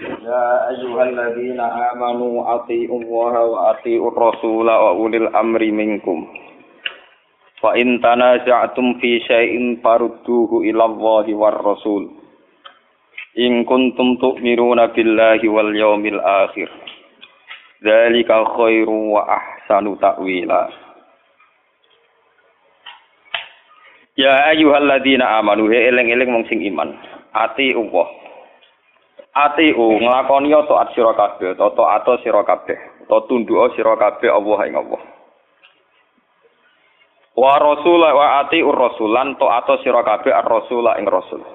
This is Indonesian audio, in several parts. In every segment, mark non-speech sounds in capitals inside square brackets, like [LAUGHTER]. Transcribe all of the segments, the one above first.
يا أيها الذين آمنوا أطيعوا الله وأطيعوا الرسول وأولي الأمر منكم فإن تنازعتم في شيء فردوه إلى الله والرسول إن كنتم تؤمنون بالله واليوم الآخر ذلك خير وأحسن تأويلا يا أيها الذين آمنوا هي إلين إلين مونسing iman أطيعوا الله Atiu nglakoni taat sira kabeh, taat sira kabeh, ta tunduk sira kabeh Allah ing Allah. Wa rasul wa atiu rasulan taat sira kabeh ar-rasul ing rasul.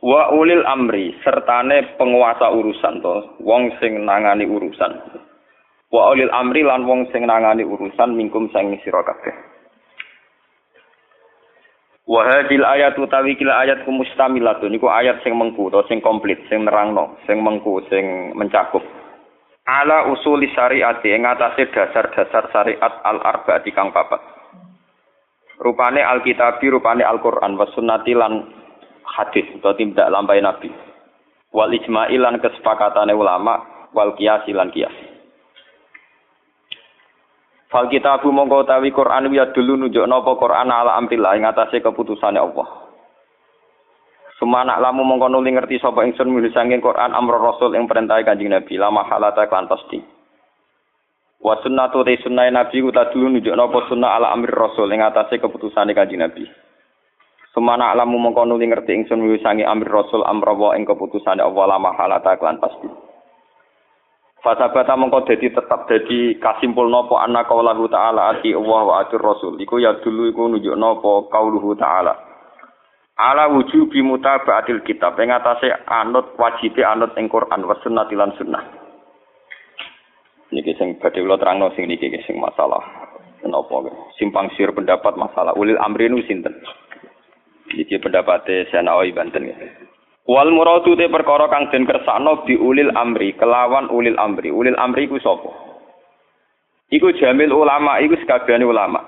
Wa ulil amri sertane penguasa urusan to, wong sing nangani urusan. Wa ulil amri lan wong sing nangani urusan mingkum sang sira kabeh. Wa hadil ayat utawi kila ayat kumustamilatun iku ayat sing mengku to sing komplit sing nerangno sing mengku sing mencakup. Ala usuli syariat ing atase dasar-dasar syariat al arbaati kang papat. Rupane alkitabi rupane Al-Qur'an sunnati lan hadis utawa tindak lampahe nabi. Wal ijma'i lan kesepakatane ulama wal qiyas lan qiyas Fal kitabu mongko utawi Quran ya dulu nunjuk napa Quran ala amrillah ing atase keputusane Allah. Sumana lamu mongko nuli ngerti sapa ingsun milih sanging Quran amro Rasul ing perintah Kanjeng Nabi lama halata klan pasti. Wa sunnatu te sunnah Nabi uta dulu nunjuk napa sunnah ala amri Rasul ing atase keputusane Kanjeng Nabi. Sumana lamu mongko nuli ngerti ingsun milih sanging amri Rasul amro wa ing keputusane Allah lama halata klan pasti. Fasabata mongko dadi tetap dadi kasimpul nopo anak kaulahu ta'ala ati Allah wa atur rasul. Iku ya dulu iku nunjuk nopo kauluhu ta'ala. Ala wujubi mutaba'atil kitab. Yang atase anut wajibi anut ing Quran wa sunnati lan sunnah. Niki sing kula terangno sing niki sing masalah. Kenapa simpang siur pendapat masalah ulil amri nu sinten? Niki pendapatnya Senawi Banten. Wal muradu te perkara kang den kersakno bi ulil amri, kelawan ulil amri. Ulil amri iku sapa? Iku jamil ulama, iku sekabehane ulama.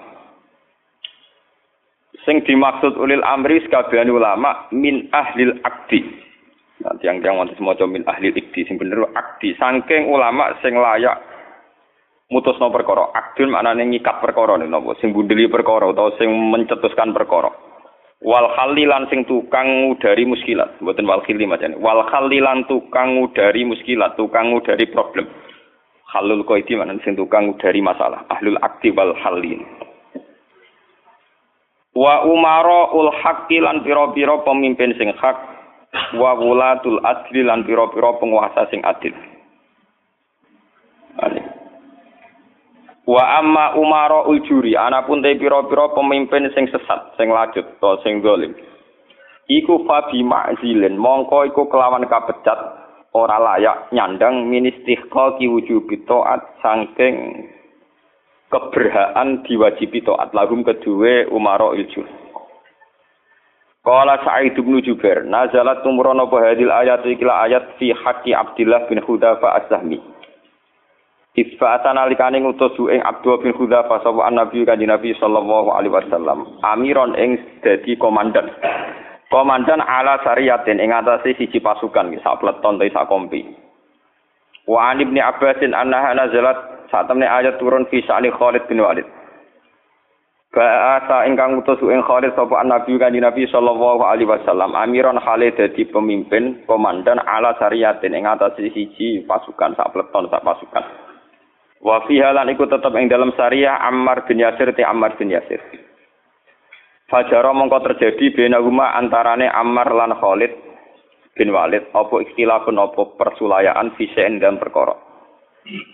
Sing dimaksud ulil amri sekabehane ulama min ahlil akdi. Nanti yang yang wonten semoga min ahlil ikdi sing bener akdi. Saking ulama sing layak mutusno perkara. Akdun maknane ngikat perkara napa sing bundeli perkara utawa sing mencetuskan perkara wal khalilan sing tukang ngudari muskilat. Mboten wal khili macane wal khalilan tukang ngudari muskilat tukang ngudari problem. Halul qaidi mana sing tukang ngudari masalah. Ahlul akti wal halin wa umara ul haqqi lan pira-pira pemimpin sing hak. Wa wulatul adli lan pira-pira penguasa sing adil. Amin. Wa amma umara ujuri, anapun te pira-pira pemimpin sing sesat, sing lajut, atau sing zalim. Iku fabi ma'zilin, mongko iku kelawan kapecat, ora layak nyandang ministihqa ki wujubi taat saking keberhaan diwajibi taat lahum kedua umara ujur. Qala Sa'id bin Jubair, nazalat tumrono hadil ayat ikla ayat fi haqqi Abdullah bin Hudzafa Az-Zahmi. Isfa'atan alikane ngutus ing Abdul bin Hudzafa sapa Nabi kanjeng Nabi sallallahu alaihi wasallam. Amiron ing dadi komandan. Komandan ala sariyatin ing atase siji pasukan sak pleton ta sak kompi. Wa an ibni Abbasin annaha nazalat saat temne ayat turun fi sa'li Khalid bin Walid. Ba'asa ingkang utus ing Khalid sapa Nabi kanjeng Nabi sallallahu alaihi wasallam. Amiron Khalid dadi pemimpin komandan ala sariyatin ing atase siji pasukan sak pleton sak pasukan. Wa fi halan iku tetep ing dalam syariah Ammar bin Yasir te Ammar bin Yasir. Fajara mongko terjadi bena huma antarane Ammar lan Khalid bin Walid apa ikhtilafun apa persulayaan fisen dan perkara.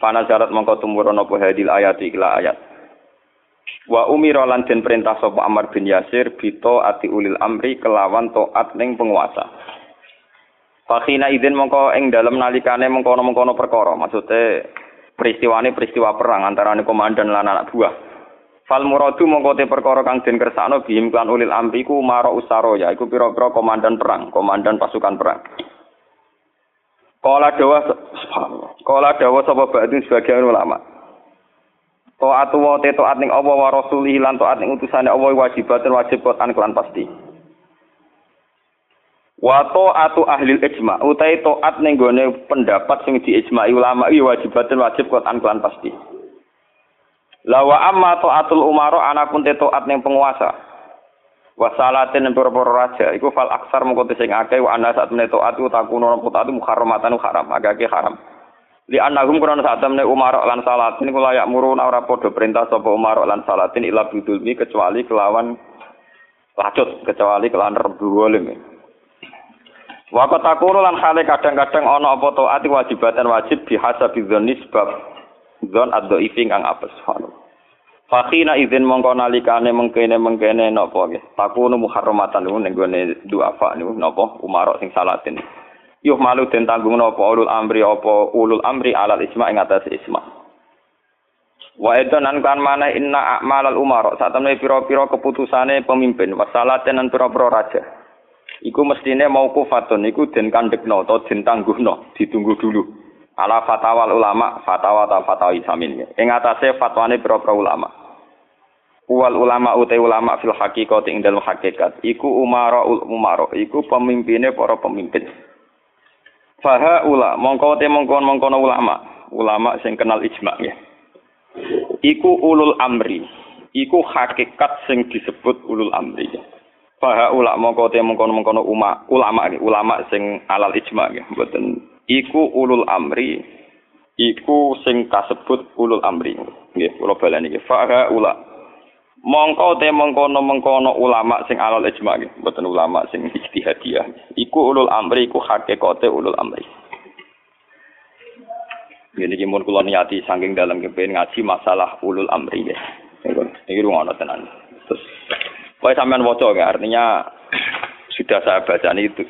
Pana jarat mongko tumurun apa hadil ayat ikla ayat. Wa umira lan den perintah sapa Ammar bin Yasir bito ati ulil amri kelawan taat ning penguasa. Fakina izin mongko ing dalem nalikane mengkono-mengkono perkara. Maksudnya peristiwane peristiwa perang antara komandan lan anak buah. Fal muradu mongko te perkara kang den kersakno bihim kan ulil amri ku maro ya iku pira-pira komandan perang, komandan pasukan perang. Kala dawa Kala dawa sapa ba'dun sebagian ulama. Taatu wa te ning Allah wa rasulih lan taat ning utusane Allah wajibatun wajib kotan kelan pasti. Wa ta'atu ahli ijma utai taat ning gone pendapat sing diijma'i ulama iki wajibatun wajib kotan kelan pasti. Lawa amma ta'atul umara anapun te taat ning penguasa. Wasalatin yang pura-pura raja iku fal aksar mengko sing akeh wa ana saat meneto atu takuno taat muharramatan haram agak haram. Li annahum kurang saat temne Umar lan Salatin kula yak murun ora padha perintah sapa Umar lan Salatin ila bidulmi kecuali kelawan lacut kecuali kelawan rebu. Wa takunu lan hale kadang-kadang ana apa taat wajibatan wajib bihasabi dzanni sebab dzon ad-dhaifi kang apes. Fakina izin mongko nalikane mengkene mengkene napa nggih. Takunu muharramatan niku ning gone duafa niku napa? Umar sing Salatin. yuh malu den tanggung napa? Ulul amri apa? Ulul amri alal isma ing atas isma. Wa edan an kan mana inna a'malal umara satemene pira-pira keputusane pemimpin. Wasalaten lan pira-pira raja iku mestine mau kufatun iku den kandhekno utawa den tangguhno ditunggu dulu. Ala fatwa ulama fatwa ta fatwa isamin ing atase fatwane pira-pira ulama. Wal ulama utai ulama fil hakikat ing dalam hakikat. Iku umara ul umara iku pemimpine para pemimpin. Faha ula mongko te mongkon ulama, ulama sing kenal ijma ya. Iku ulul amri, iku hakikat sing disebut ulul amri. Faha ula mongko te uma, ulama ya, ulama sing alal ijma mboten. Iku ulul amri, iku sing kasebut ulul amri. Nggih, kula baleni nggih. Faha ula mongko te mengkono mengkono ulama sing alal ijma mboten ulama sing ijtihadiyah iku ulul amri iku hakikate ulul amri Ini kimun kula niati saking dalam kepen ngaji masalah ulul amri ya. Ini rumah tenan. Terus, Pokoknya sampean waca ya, artinya sudah saya baca itu.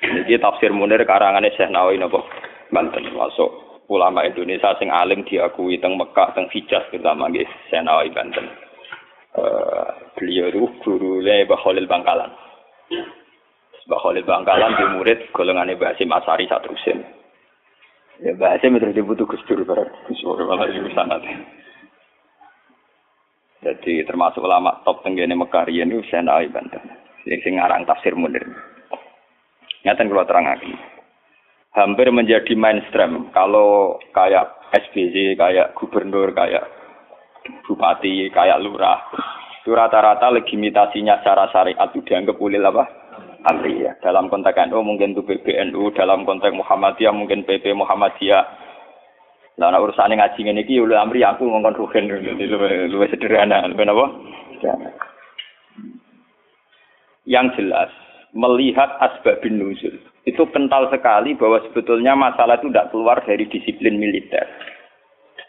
Ini tafsir Munir karangannya Syekh Nawawi napa Banten masuk ulama Indonesia sing alim diakui teng Mekah teng Hijaz terutama nggih Syekh Nawawi Banten. Eh, beliau itu gurunya Mbah Khalil Bangkalan. Mbah Khalil Bangkalan di murid golongannya Mbah Hasim Asari satu usin. Ya Hasim itu dibutuh Gus Dur bareng. Gus Dur malah di sanat. Jadi termasuk ulama top tenggene Mekah riyen niku Syekh Nawawi Banten. Sing ngarang tafsir munir. Nyata kalau terang lagi. Hampir menjadi mainstream kalau kayak SBY, kayak gubernur, kayak bupati kayak lurah itu rata-rata legitimasinya secara syariat itu dianggap ulil apa amri ya dalam konteks NU mungkin itu PBNU dalam konteks Muhammadiyah mungkin PP Muhammadiyah nah urusannya ngaji ini ki ulil amri aku ngomong rugen jadi lebih sederhana lebih apa? Yang jelas melihat asbabin nuzul itu kental sekali bahwa sebetulnya masalah itu tidak keluar dari disiplin militer.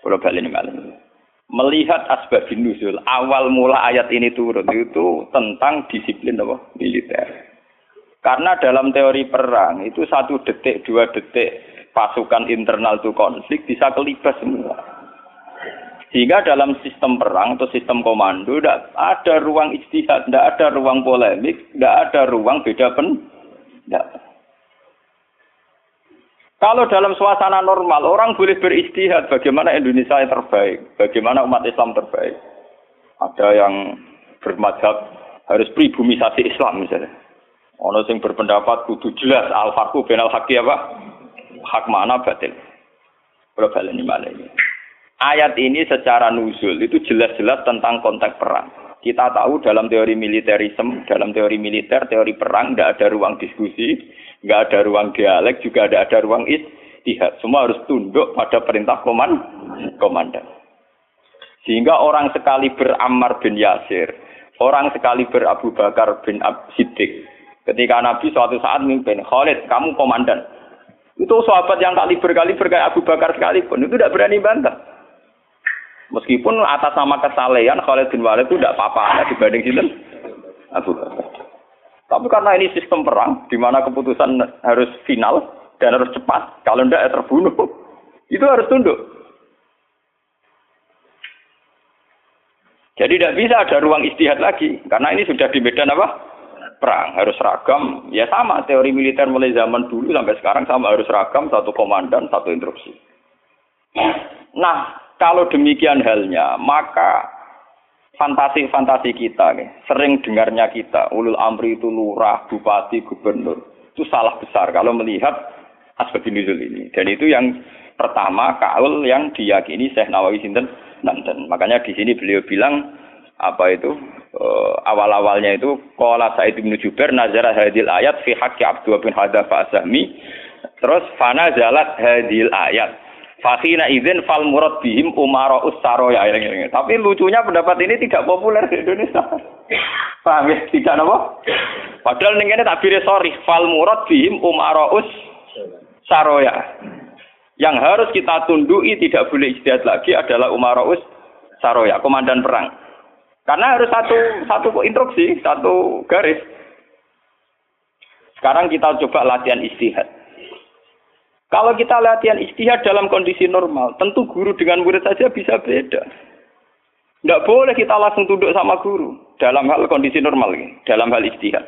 Kalau balik ini melihat asbabin nuzul awal mula ayat ini turun itu tentang disiplin apa? Militer karena dalam teori perang itu satu detik dua detik pasukan internal itu konflik bisa kelibas semua sehingga dalam sistem perang atau sistem komando tidak ada ruang istihad tidak ada ruang polemik tidak ada ruang beda pendapat kalau dalam suasana normal, orang boleh beristihad bagaimana Indonesia yang terbaik, bagaimana umat Islam terbaik. Ada yang bermadhab harus pribumisasi Islam misalnya. Ono yang berpendapat kudu jelas al-haqqu benal haqqi apa? Hak mana batil. Kalau ini mana ini? Ayat ini secara nuzul itu jelas-jelas tentang konteks perang. Kita tahu dalam teori militerisme, dalam teori militer, teori perang, tidak ada ruang diskusi, nggak ada ruang dialek, juga ada ada ruang istihad. Semua harus tunduk pada perintah koman, komandan. Sehingga orang sekali berammar bin Yasir, orang sekali ber Abu Bakar bin Ab Siddiq. Ketika Nabi suatu saat memimpin, Khalid, kamu komandan. Itu sahabat yang kali berkali berkali Abu Bakar sekalipun, itu tidak berani bantah. Meskipun atas nama kesalehan Khalid bin Walid itu tidak apa-apa dibanding sinten Abu Bakar. Tapi karena ini sistem perang, di mana keputusan harus final dan harus cepat, kalau tidak ya terbunuh, [LAUGHS] itu harus tunduk. Jadi tidak bisa ada ruang istihad lagi, karena ini sudah di medan apa? Perang, harus ragam. Ya sama, teori militer mulai zaman dulu sampai sekarang sama, harus ragam, satu komandan, satu instruksi. Nah, kalau demikian halnya, maka fantasi-fantasi kita, nih, sering dengarnya kita, ulul amri itu lurah, bupati, gubernur. Itu salah besar kalau melihat asbab nuzul ini. Dan itu yang pertama kaul yang diyakini Syekh Nawawi Sinten Nanten. Makanya di sini beliau bilang apa itu uh, awal-awalnya itu qala Said bin Jubair nazara hadil ayat fi haqqi Abdullah bin Hadafa Asami. Terus fana zalat hadil ayat Fakina izin fal murad bihim umaro ussaroya. Tapi lucunya pendapat ini tidak populer di Indonesia. [LAUGHS] Paham ya? Tidak apa? Padahal ini ini tabir sorry. Fal murad bihim umaro us saroya. Yang harus kita tundui tidak boleh istihad lagi adalah umaro us saroya, komandan perang. Karena harus satu satu instruksi, satu garis. Sekarang kita coba latihan istihad. Kalau kita latihan istihad dalam kondisi normal, tentu guru dengan murid saja bisa beda. Tidak boleh kita langsung tunduk sama guru dalam hal kondisi normal, dalam hal istihad.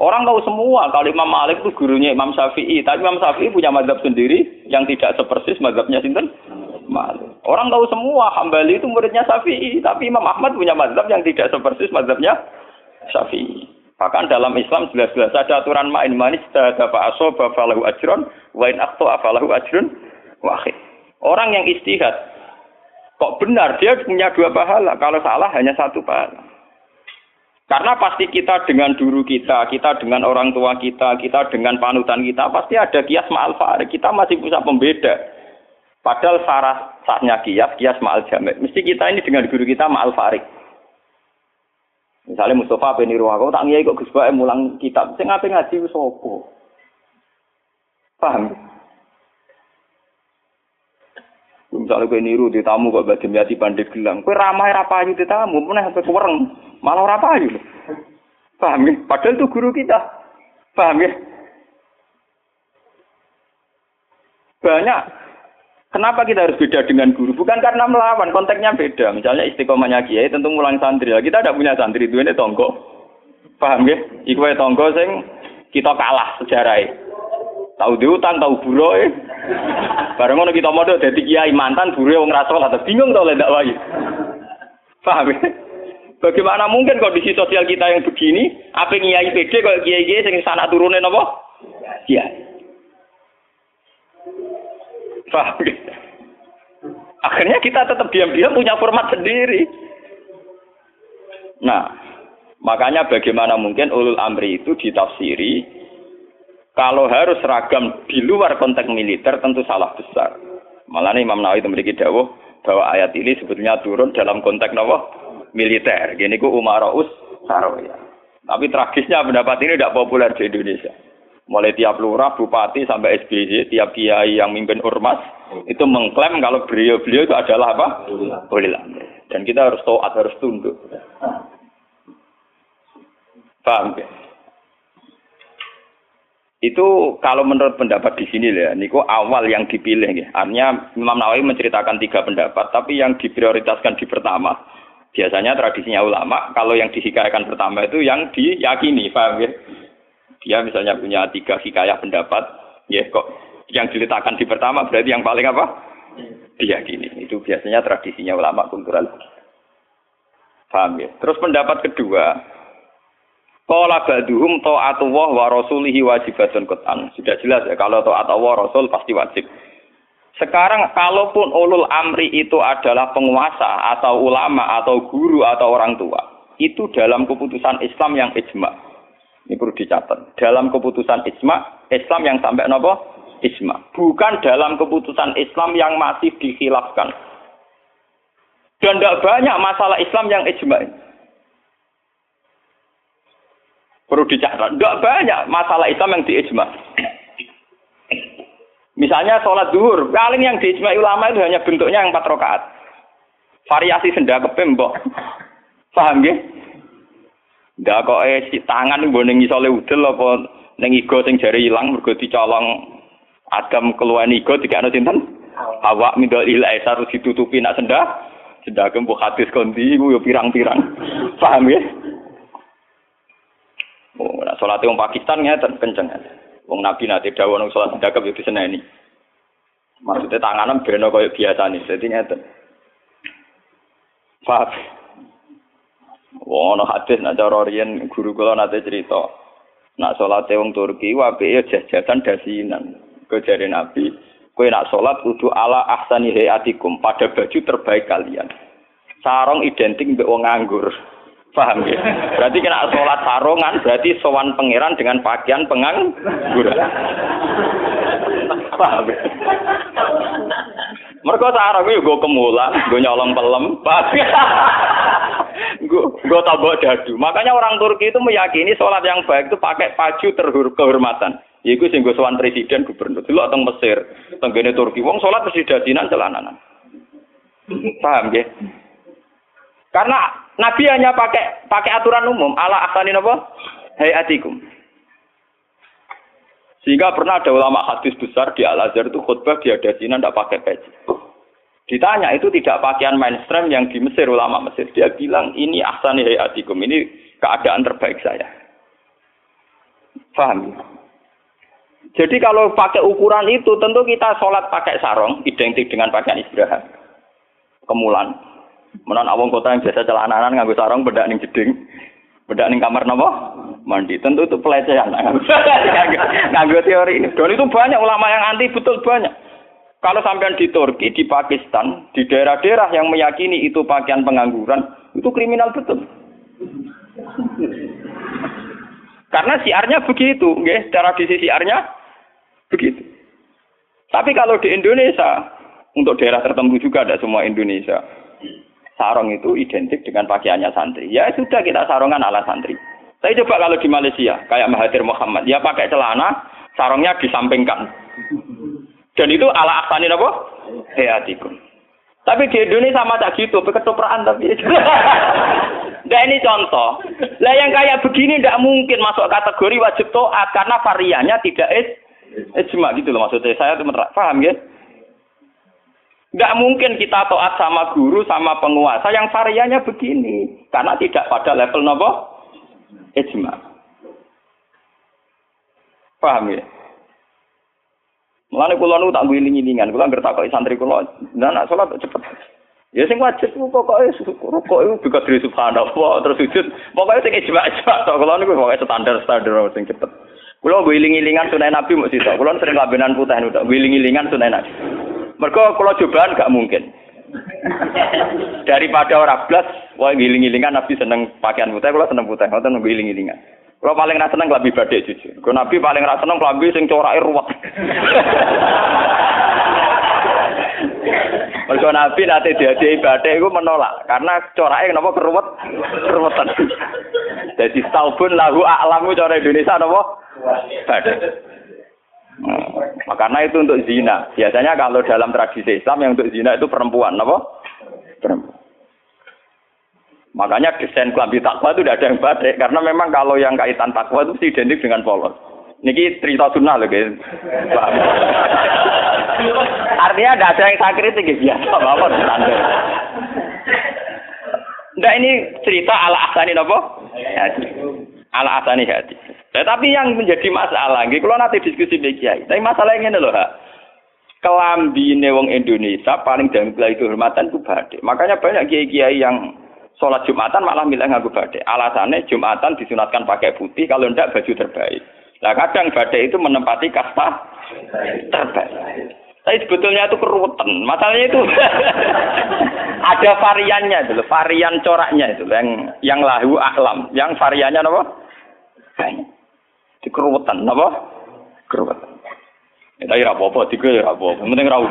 Orang tahu semua kalau Imam Malik itu gurunya Imam Syafi'i, tapi Imam Syafi'i punya madhab sendiri yang tidak sepersis madhabnya Sinten Malik. Orang tahu semua Hambali itu muridnya Syafi'i, tapi Imam Ahmad punya madhab yang tidak sepersis madhabnya Syafi'i. Bahkan dalam Islam jelas-jelas ada aturan main manis ada asoba falahu ajron wain akto afalahu ajron wahid. Orang yang istihad kok benar dia punya dua pahala, kalau salah hanya satu pahala. Karena pasti kita dengan guru kita, kita dengan orang tua kita, kita dengan panutan kita, pasti ada kias ma'al. Kita masih bisa pembeda. Padahal sarah sahnya kias, kias ma'al jamek. Mesti kita ini dengan guru kita ma'al farik. Misalnya Mustafa ben niru aku tak ngiyai kok Gus Bae mulang kitab. Sing ape ngaji wis? Paham? Misalnya kowe niru di tamu kok badhe yati pandai gelang. Kowe ramai ra payu di tamu, meneh sampe kuwereng. Malah ora payu. Paham ya? Padahal itu guru kita. Paham ya? Banyak Kenapa kita harus beda dengan guru? Bukan karena melawan, konteksnya beda. Misalnya istiqomahnya kiai tentu mulang santri. Kita tidak punya santri, itu ini tonggo. Paham ya? Iku ya tonggo sing kita kalah sejarah. Tahu diutang, tahu buro ya. Bareng ngono kita modal jadi kiai mantan buru wong rasol atau bingung tau ledak wae. Paham ya? Bagaimana mungkin kondisi sosial kita yang begini, apa kiai PD kalau kiai-kiai sing sana turunin apa? Kiai. Paham Akhirnya kita tetap diam-diam punya format sendiri. Nah, makanya bagaimana mungkin ulul amri itu ditafsiri kalau harus seragam di luar konteks militer tentu salah besar. Malah Imam Nawawi memiliki dawuh bahwa ayat ini sebetulnya turun dalam konteks apa? militer. Gini ku Umaraus Saroya. Tapi tragisnya pendapat ini tidak populer di Indonesia. Mulai tiap lurah, bupati sampai SBY, tiap kiai yang mimpin ormas itu mengklaim kalau beliau-beliau itu adalah apa? Ulil Dan kita harus taat, harus tunduk. Paham ya? Itu kalau menurut pendapat di sini ya, niku awal yang dipilih ya. Artinya Imam Nawawi menceritakan tiga pendapat, tapi yang diprioritaskan di pertama. Biasanya tradisinya ulama, kalau yang dihikayakan pertama itu yang diyakini, paham ya? Dia misalnya punya tiga hikayah pendapat, ya kok yang diletakkan di pertama berarti yang paling apa? Dia gini. Itu biasanya tradisinya ulama kultural. Paham ya? Terus pendapat kedua, Qala ba'duhum ta'atullah wa rasulihi wajibatun qat'an. Sudah jelas ya kalau taat Allah Rasul pasti wajib. Sekarang kalaupun ulul amri itu adalah penguasa atau ulama atau guru atau orang tua, itu dalam keputusan Islam yang ijma. Ini perlu dicatat. Dalam keputusan isma, Islam yang sampai nopo? Isma. Bukan dalam keputusan Islam yang masih dikhilafkan. Dan tidak banyak masalah Islam yang ijma. Perlu dicatat. Tidak banyak masalah Islam yang diijma. Misalnya sholat duhur, paling yang diijma ulama itu hanya bentuknya yang empat rakaat. Variasi senda kepembok. Paham ya? Ndak kok eh si tangan mbok ning isole udel apa ning igo sing jare ilang mergo dicolong Adam keluar igo dikakno sinten? Awak mindol ilai harus ditutupi nak sendah. Sendah kembu hadis kondi iku yo pirang-pirang. [LAUGHS] Paham ya? Oh, nak salat wong Pakistan ngeten kenceng. Wong Nabi nate dawuh nang salat sendah yo diseneni. Maksudnya tanganan beno koyo biasa nih, jadi ngeten. Paham? Ana hadis nak cara riyen guru kula nate cerita. Nak salate wong Turki wae jajasan dasinan. Kejare Nabi, Kowe nak sholat kudu ala ahsani hayatikum pada baju terbaik kalian. Sarong identik mbek wong nganggur. Paham ya? Berarti kena sholat sarungan berarti sowan pangeran dengan pakaian penganggur. Paham ya? Mereka sarung itu gue kemulan, gue nyolong pelem, gue gue tabok dadu. Makanya orang Turki itu meyakini sholat yang baik itu pakai baju kehormatan. Iku sing sowan presiden gubernur. Dulu teng Mesir, teng Turki wong salat mesti dadinan celananan. Paham ya? Karena Nabi hanya pakai pakai aturan umum ala asani napa? Hayatikum. Sehingga pernah ada ulama hadis besar di Al Azhar itu khutbah dia dasinan tidak pakai peci. Ditanya itu tidak pakaian mainstream yang di Mesir ulama Mesir. Dia bilang ini ahsani hayatikum ini keadaan terbaik saya. Paham? Ya? Jadi kalau pakai ukuran itu tentu kita sholat pakai sarong identik dengan pakaian istirahat. Kemulan. Menon awang kota yang biasa celananan nganggo sarong bedak ning jeding. Bedak ning kamar napa? Mandi. Tentu itu pelecehan. [LAUGHS] nganggo teori ini. Dan itu banyak ulama yang anti betul banyak. Kalau sampean di Turki, di Pakistan, di daerah-daerah yang meyakini itu pakaian pengangguran, itu kriminal betul. Karena siarnya begitu, nggih, tradisi siarnya Begitu. Tapi kalau di Indonesia, untuk daerah tertentu juga ada semua Indonesia, sarong itu identik dengan pakaiannya santri. Ya sudah kita sarongan ala santri. Saya coba kalau di Malaysia, kayak Mahathir Muhammad, dia pakai celana, sarongnya disampingkan. Dan itu ala aksani apa? Hayatikum. Tapi di Indonesia sama tak gitu, ketupraan tapi. [LAUGHS] nah ini contoh. Lah yang kayak begini tidak mungkin masuk kategori wajib toat karena variannya tidak Ijma gitu loh maksudnya. Saya tuh paham ya? Nggak mungkin kita taat sama guru, sama penguasa yang variannya begini. Karena tidak pada level nopo ijma. Paham ya? Mulane kula nu tak wiling-wilingan, kula ngerti takoki santri kula, nah nak salat cepet. Ya sing wajib ku pokoke rukuk iku bisa dari subhanallah [LAUGHS] terus sujud. Pokoke sing ijma-ijma tok kula niku pokoke standar-standar sing cepet. Kulo giling-gilingan sunai Nabi mau sih Kulo sering kabenan putih udah giling-gilingan sunai Nabi. Mereka kalau cobaan gak mungkin. Daripada orang blas, wah giling-gilingan Nabi seneng pakaian putih, kulo seneng putih, kulo seneng Kulo paling rasa seneng lebih badai jujur. Kulo Nabi paling rasa seneng lebih sing corake ruwet. [LAUGHS] Mergo Nabi nanti diadai badai itu menolak karena corake kenapa keruwet keruwetan. Jadi taubun lahu a'lamu cara Indonesia napa? Badai. Nah, karena itu untuk zina. Biasanya kalau dalam tradisi Islam yang untuk zina itu perempuan, apa? Perempuan. Makanya desain kelambi takwa itu tidak ada yang badai. Karena memang kalau yang kaitan takwa itu identik dengan polos. Niki cerita sunnah loh guys. Artinya tidak ada yang saya kritik ya biasa bapak standar. Nah ini cerita ala asani nopo? Ala asani hati. Tetapi yang menjadi masalah, gitu, kalau nanti diskusi kiai. Tapi masalah ini loh, kelambi wong Indonesia paling dalam itu hormatan itu badai. Makanya banyak kiai-kiai yang sholat Jumatan malah milih nganggo badai. Alasannya Jumatan disunatkan pakai putih, kalau ndak baju terbaik. Nah kadang badai itu menempati kasta terbaik. Tapi sebetulnya itu keruwetan. Masalahnya itu [LAUGHS] ada variannya itu, varian coraknya itu yang yang lahu aklam, yang variannya apa? Banyak di keruwetan apa keruwetan ya tapi apa-apa tiga ya apa-apa. Penting ra [LAUGHS]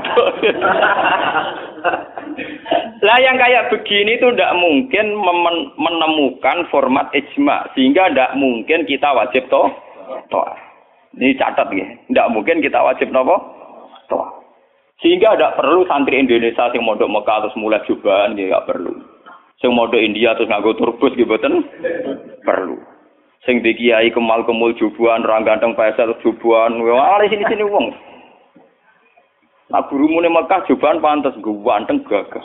lah yang kayak begini itu tidak mungkin menemukan format ijma sehingga tidak mungkin kita wajib toh toh ini catat ya tidak mungkin kita wajib nopo? Toh sehingga tidak perlu santri Indonesia yang mondok Mekah terus mulai jubahan ya nggak perlu. Sing mode India terus nganggo turbus gitu perlu. Sing di kiai kemal kemul jubuan, orang ganteng pesel jubuan, wah sini sini wong. Nah gurumu nih Mekah jubahan pantas ganteng gagah.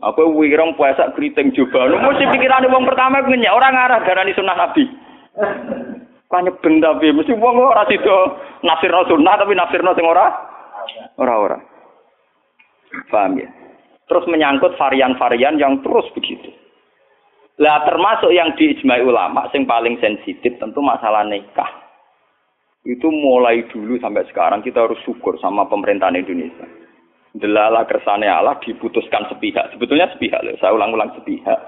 Apa wirong puasa keriting jubahan. Mesti pikiran wong pertama ngenyek orang arah darani sunnah Nabi. Kanya ben tapi mesti wong ora sida nafsir sunnah tapi nafsirno sing ora ora ora. Paham ya? Terus menyangkut varian-varian yang terus begitu. Lah termasuk yang diijmai ulama sing paling sensitif tentu masalah nikah. Itu mulai dulu sampai sekarang kita harus syukur sama pemerintahan Indonesia. Delala kersane Allah diputuskan sepihak. Sebetulnya sepihak loh. Saya ulang-ulang sepihak.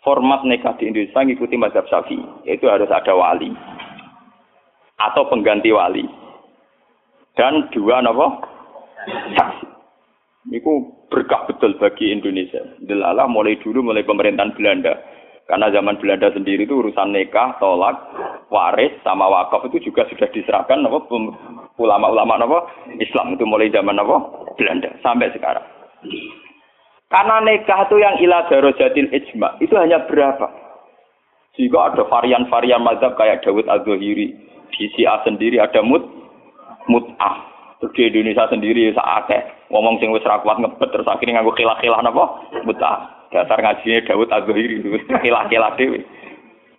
Format nikah di Indonesia mengikuti mazhab Syafi'i. Itu harus ada wali atau pengganti wali dan dua nopo saksi. Itu berkah betul bagi Indonesia. Delala mulai dulu mulai pemerintahan Belanda karena zaman Belanda sendiri itu urusan nikah, tolak, waris, sama wakaf itu juga sudah diserahkan apa, ulama-ulama apa, Islam itu mulai zaman apa, Belanda sampai sekarang. Karena nikah itu yang ilah darojatil ijma itu hanya berapa? Jika ada varian-varian mazhab kayak Dawud Az-Zuhiri, di Syiah sendiri ada mut, mut'ah. Terus di Indonesia sendiri saatnya ngomong sing wis ra kuat ngebet terus akhirnya nganggo khilah-khilah napa? Mut'ah. Dasar ngajinya Dawud Az-Zuhiri itu kilah-kilah dewi.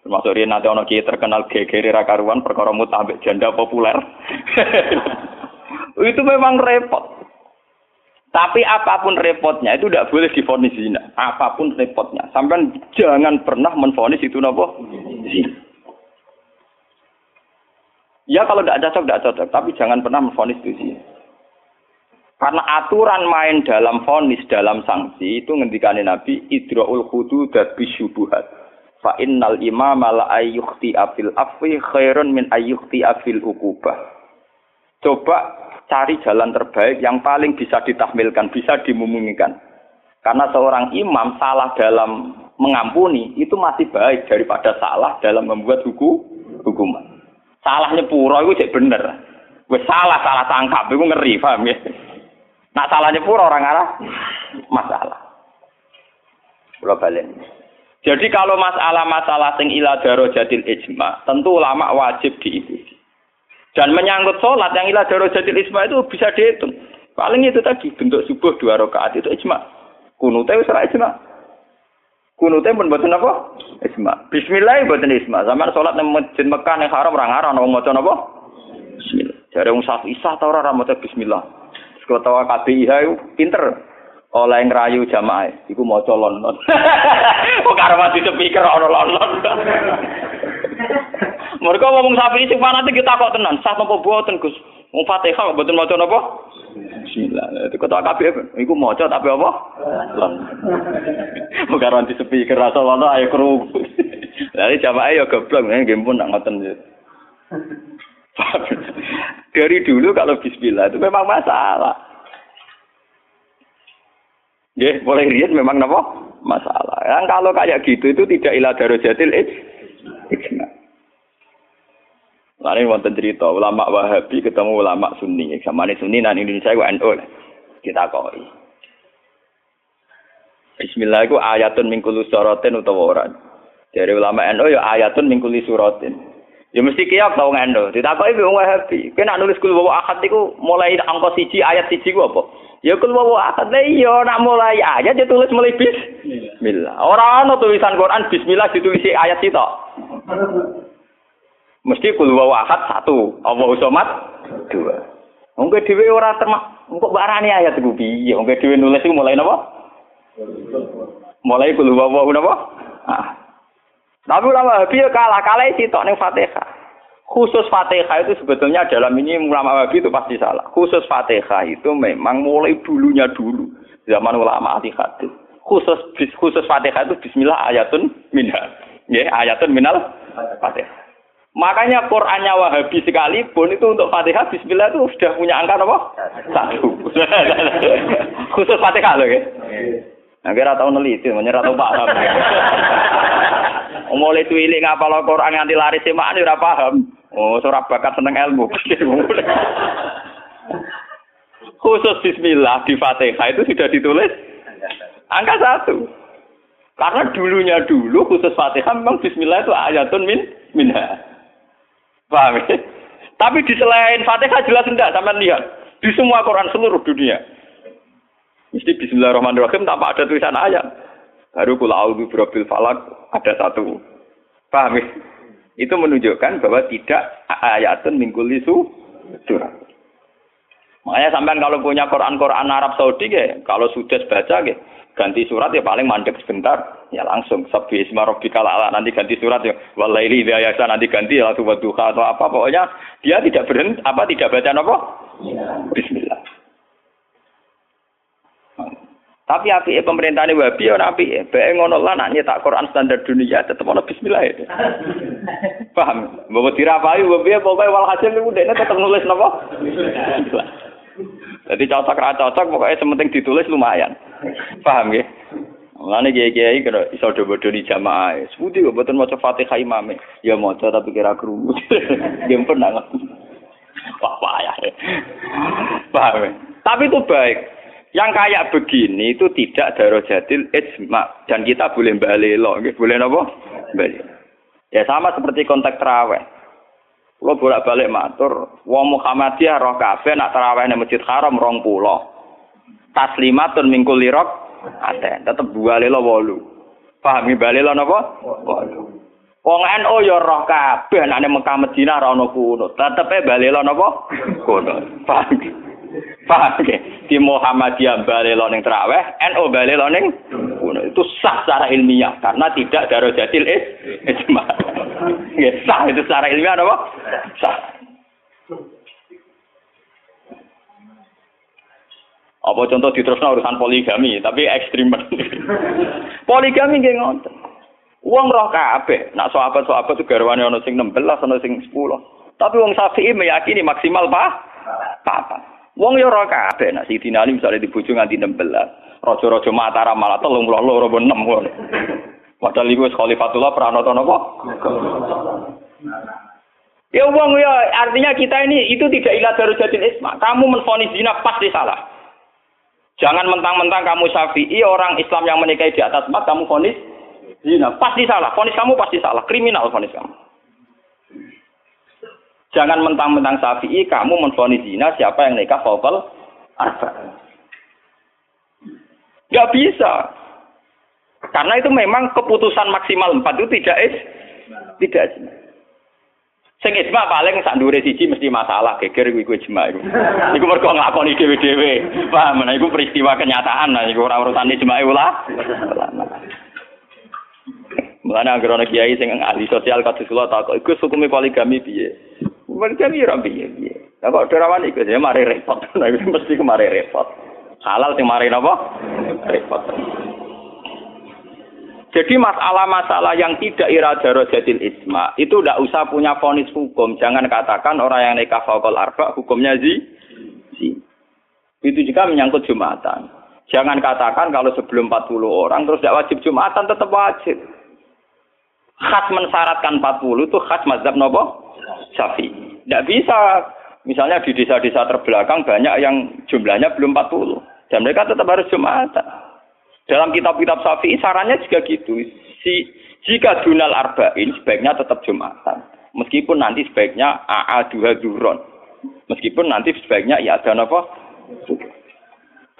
Termasuk dia nanti kiai terkenal gegere rakaruan perkara mutabik janda populer. [LAUGHS] itu memang repot. Tapi apa pun repotnya itu tidak boleh difonis zina. Apa pun repotnya. Sampai jangan pernah menfonis itu nopo zina. Ya kalau tidak cocok, tidak cocok. Tapi jangan pernah menfonis itu zina. Karena aturan main dalam fonis, dalam sanksi itu ngendikane Nabi idraul hududat bisyubuhat. Fa innal imama la ayyukhti afil afwi khairun min ayyukhti afil ukubah. Coba cari jalan terbaik yang paling bisa ditahmilkan, bisa dimumungkan. Karena seorang imam salah dalam mengampuni itu masih baik daripada salah dalam membuat hukum hukuman. Salahnya pura itu cek bener. Wes salah salah tangkap itu ngeri, paham ya? Salahnya pura orang arah masalah. Globalen. Jadi kalau masalah-masalah sing ila jadil ijma, tentu ulama wajib diikuti. Dan menyangkut sholat yang ila jadil ijma itu bisa dihitung. Paling itu tadi bentuk subuh dua rakaat itu ijma. Kunute wis ijma. Kunute pun mboten apa? Ijma. Bismillah mboten ijma. Zaman sholat nang masjid Mekah ning haram ora ngaran wong maca napa? Bismillah. Jare wong Syafi'i sah ta ora maca bismillah. Ketua KBIH itu pinter oleh ngerayu jamaah iku maca London. [LAUGHS] Kok karo mati speaker ana London. [LAUGHS] Mereka ngomong sapi sing fanatik kita kok tenan, sah napa boten Gus? Wong Fatihah kok boten maca napa? Bismillah. Itu ketua KBIH iku maca tapi apa? London. Kok karo mati speaker rasa London ayo kru. Jadi [LAUGHS] jamaah ya goblok nggih pun nak ngoten. [LAUGHS] Dari dulu kalau bismillah itu memang masalah. Ya, mulai riat memang apa? Masalah. Yang kalau kayak gitu itu tidak ilah darojatil ijma. Lalu wonten cerita ulama Wahabi ketemu ulama Sunni. Sama ini Sunni dan Indonesia itu NU. Kita koi. Bismillah itu ayatun mingkulu sorotin utawa orang. Dari ulama NU ya ayatun mingkuli suratin. Ya mesti kiyak tau ngendo. Ditakoki wong Wahabi. Kowe nak nulis kul wa ahad iku mulai angka siji ayat siji ku apa? Ya kul wa ahad lah iya nak mulai ayat ya tulis mulai bis. Bismillah. Ora ana tulisan Quran bismillah ditulis ayat itu. Mesti kul wa ahad satu, Allah somat dua. Wong dhewe ora termak engko barani ayat iku piye? Wong dhewe nulis iku mulai napa? Mulai kul wa napa? Ah. Tapi ulama Wahabi ya kalah, kalah itu tok ning Fatihah. Khusus Fatihah itu sebetulnya dalam ini ulama Wahabi itu pasti salah. Khusus Fatihah itu memang mulai dulunya dulu zaman ulama ahli hadis. Khusus khusus Fatihah itu bismillah ayatun minha. Ya, ayatun minal Fatihah. Makanya Qur'annya Wahabi sekalipun itu untuk Fatihah Bismillah itu sudah punya angka apa? Satu. [LAUGHS] Khusus Fatihah loh ya. Nah, kira tahu neliti, menyerah tahu paham. [LAUGHS] Mulai tuwilik ngapal Quran nganti laris semaan ora paham. Oh, ora bakat seneng ilmu. [LAUGHS] Khusus bismillah di Fatihah itu sudah ditulis angka satu. Karena dulunya dulu khusus Fatihah memang bismillah itu ayatun min minha. Paham ya? Tapi di selain Fatihah jelas enggak sama lihat. Di semua Quran seluruh dunia. Mesti bismillahirrahmanirrahim tanpa ada tulisan ayat. Baru kula a'udzu birabbil falak ada satu. Paham ya? Itu menunjukkan bahwa tidak ayatun min kulli surat. Makanya sampean kalau punya Quran-Quran Arab Saudi ya, kalau sudah baca ya, ganti surat ya paling mandek sebentar ya langsung sebi isma rabbikal ala nanti ganti surat ya walaili biasa nanti ganti ya duha atau apa pokoknya dia tidak berhenti apa tidak baca apa bismillah tapi api pemerintah ini wabi ya nabi bae ngono lah nak nyetak Quran standar dunia tetap ono bismillah ya [LAUGHS] paham bawa dirapai wabi pokoknya walhasil itu dia tetap nulis napa jadi cocok ra cocok pokoknya sementing ditulis lumayan Paham ya? Mulane kiai-kiai kena iso do-bodoni jamaah. Sepundi kok mboten maca Fatihah imame. Ya maca tapi kira krungu. [LAUGHS] Dia pernah Wah, payah. Paham ya? Tapi itu baik. Yang kayak begini itu tidak darojatil ijma dan kita boleh balelo, nggih. Boleh napa? Balik. Ya sama seperti konteks terawih. Kalau bolak-balik matur, wong Muhammadiyah roh kabeh nak terawih nang Masjid Haram rong pulau taslimatun mingkul lirok ada tetep dua lelo wolu pahami balelo napa wolu Wong NU ya roh kabeh nek Mekah Madinah ora ono kuno. Tetepe balelo napa? Kuno. Paham. Paham Di Muhammadiyah balelo ning traweh, NU balelo ning kuno. Itu sah secara ilmiah karena tidak darojatil ijma. Nggih, sah itu secara ilmiah napa? Sah. Apa contoh diterusno urusan poligami, tapi ekstrim. poligami nggih ngoten. Wong roh kabeh, nak sahabat-sahabat garwane ana sing 16, ana sing 10. Tapi wong Syafi'i meyakini maksimal pa papa. Wong yo roh kabeh, nak Sidina Ali misalnya dibujuk nganti 16. Raja-raja Mataram malah 32 apa 6 ngono. Padahal iku Khalifatullah pranata napa? Ya wong ya artinya kita ini itu tidak ilah darujatil isma. Kamu menfonis zina pasti salah. Jangan mentang-mentang kamu syafi'i, orang Islam yang menikahi di atas empat, kamu fonis zina. Pasti salah. Fonis kamu pasti salah. Kriminal fonis kamu. Jangan mentang-mentang syafi'i, kamu menfonis zina, siapa yang nikah fawfal arba. Gak bisa. Karena itu memang keputusan maksimal empat itu tidak is, tidak Sing ijma paling sak ndure siji mesti masalah geger iku ijma iku. Iku mergo nglakoni dhewe-dhewe. Paham? Nah iku peristiwa kenyataan nah iku ora urusan ijma ulah. Mulane anggere ana kiai sing ahli sosial kados kula tak iku hukume poligami piye? Poligami ora piye piye. Lah kok derawan iku ya mari repot. [LAUGHS] Nah mesti kemari repot. Halal sing mari napa? Repot. Jadi masalah-masalah yang tidak irada rojatil isma itu tidak usah punya fonis hukum. Jangan katakan orang yang nikah fakol arba hukumnya zi. zi. Itu juga menyangkut jumatan. Jangan katakan kalau sebelum 40 orang terus tidak wajib jumatan tetap wajib. Khas mensyaratkan 40 itu khas mazhab nopo? Syafi. Tidak bisa. Misalnya di desa-desa terbelakang banyak yang jumlahnya belum 40. Dan mereka tetap harus jumatan. Dalam kitab-kitab Syafi'i sarannya juga gitu. Si jika dunal arba'in sebaiknya tetap Jumatan. Meskipun nanti sebaiknya AA dua duron. Meskipun nanti sebaiknya ya ada apa?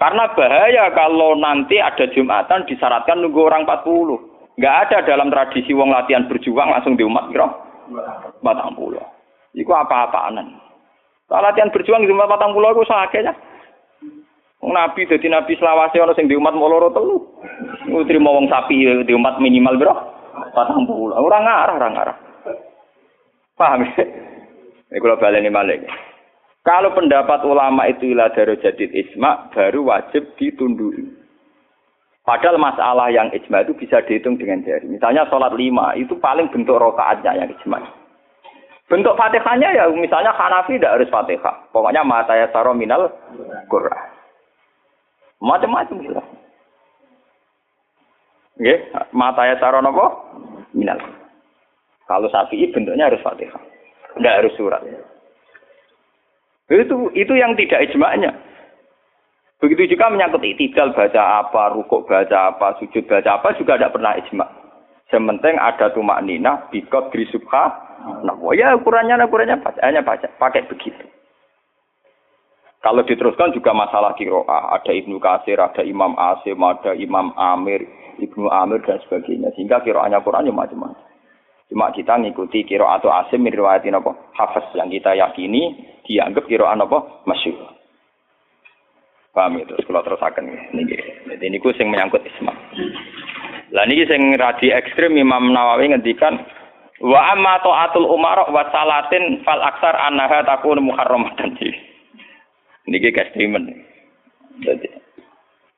Karena bahaya kalau nanti ada Jumatan disyaratkan nunggu orang 40. Enggak ada dalam tradisi wong latihan berjuang langsung di umat kira. Batang pulau. Iku apa-apaan. Kalau latihan berjuang di umat batang pulau itu sakitnya. Nabi dadi nabi selawase ana sing di umat loro telu. Utrimo wong sapi di umat minimal bro. Patang puluh. Ora ngarah, ora ngarah. Paham ya? Ini kalau baleni malik. Kalau pendapat ulama itu ilah darajatid isma, baru wajib ditundui. Padahal masalah yang ijma itu bisa dihitung dengan jari. Misalnya sholat lima, itu paling bentuk rokaatnya yang ijma. Bentuk fatihahnya ya misalnya Hanafi tidak harus fatihah. Pokoknya mata ya minal Qur'an. Macam-macam gitu. Nggih, mata ya napa? Minal. Kalau sapi bentuknya harus Fatihah. Enggak harus surat. Itu itu yang tidak ijma'nya. Begitu juga menyangkut itidal baca apa, rukuk baca apa, sujud baca apa juga tidak pernah ijma. Sementing ada tumak nina, bikot subha. Nah, ya ukurannya, ukurannya baca, pakai begitu. Kalau diteruskan juga masalah kiroah, ada Ibnu Kasir, ada Imam Asim, ada Imam Amir, Ibnu Amir dan sebagainya. Sehingga kiroahnya Qurannya macam-macam. Cuma kita ngikuti kiro atau asim riwayatin apa? Hafaz yang kita yakini dianggap kiroan apa? Masyur. Paham itu? Kalau terus akan ini. Jadi ini sing menyangkut isma. Lah niki sing radi ekstrim Imam Nawawi ngendikan wa amma taatul umar wa salatin fal aksar annaha takun muharramatan. Niki ekstrimen. Jadi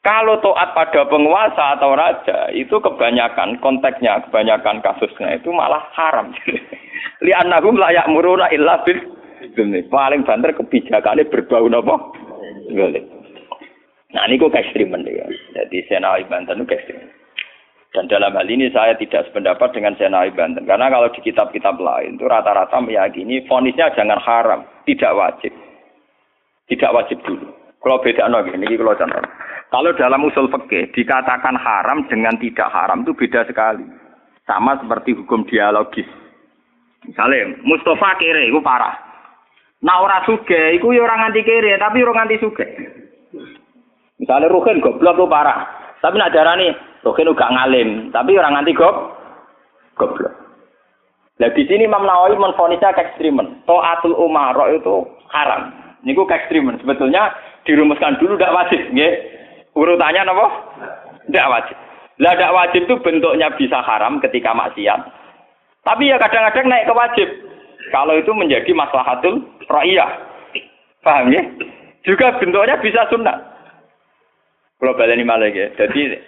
kalau toat pada penguasa atau raja itu kebanyakan konteksnya, kebanyakan kasusnya itu malah haram. [LAUGHS] Li'annahum layak muruna illa bil paling banter kebijakannya berbau nopo. Nah ini kok ekstrimen ya. Jadi Senawi Banten itu ekstrimen. Dan dalam hal ini saya tidak sependapat dengan Senawi Banten. Karena kalau di kitab-kitab lain itu rata-rata meyakini fonisnya jangan haram, tidak wajib. Tidak wajib dulu. Kalau beda no, ini kalau contoh. Kalau dalam usul fikih dikatakan haram dengan tidak haram itu beda sekali. Sama seperti hukum dialogis. Misalnya Mustafa kere itu parah. Nah ora suge, itu ya orang anti kere, tapi orang anti suge. Misalnya Ruhin goblok itu parah. Tapi nak nih Ruhin gak ngalim, tapi orang anti gob goblok. Nah di sini Imam Nawawi menfonisnya ekstrimen. To'atul umaro itu haram. Ini ke ekstrimen. Sebetulnya dirumuskan dulu tidak wajib. Nggih. Urutannya apa? Tidak wajib. Lah tidak wajib itu bentuknya bisa haram ketika maksiat. Tapi ya kadang-kadang naik ke wajib. Kalau itu menjadi maslahatul ra'iyah. Paham ya? Juga bentuknya bisa sunnah. Kalau ini malah ya. Jadi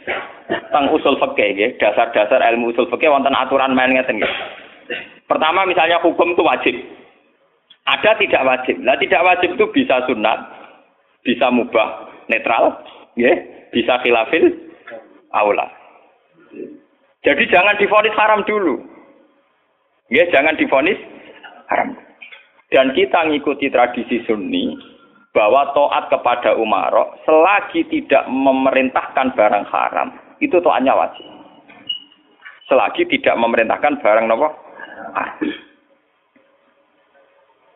tentang usul fikih ya, dasar-dasar ilmu usul fikih wonten aturan main ngeten. Pertama misalnya hukum itu wajib. Ada tidak wajib. Nah tidak wajib itu bisa sunat, bisa mubah, netral, ya bisa khilafil aula. Jadi jangan difonis haram dulu. Ya, jangan difonis haram. Dan kita ngikuti tradisi sunni bahwa toat kepada umarok selagi tidak memerintahkan barang haram, itu toatnya wajib. Selagi tidak memerintahkan barang nopo?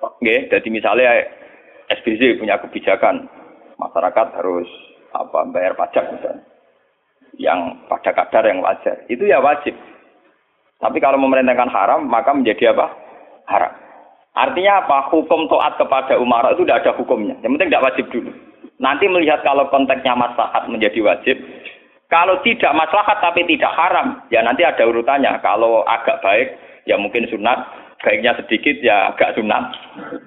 Oke, jadi misalnya SBZ punya kebijakan masyarakat harus apa bayar pajak misalnya yang pada kadar yang wajar. Itu ya wajib. Tapi kalau memerintahkan haram maka menjadi apa? Haram. Artinya apa? Hukum toat kepada umar itu tidak ada hukumnya. Yang penting tidak wajib dulu. Nanti melihat kalau konteksnya maslahat menjadi wajib kalau tidak maslahat tapi tidak haram ya nanti ada urutannya kalau agak baik ya mungkin sunat baiknya sedikit ya agak sunat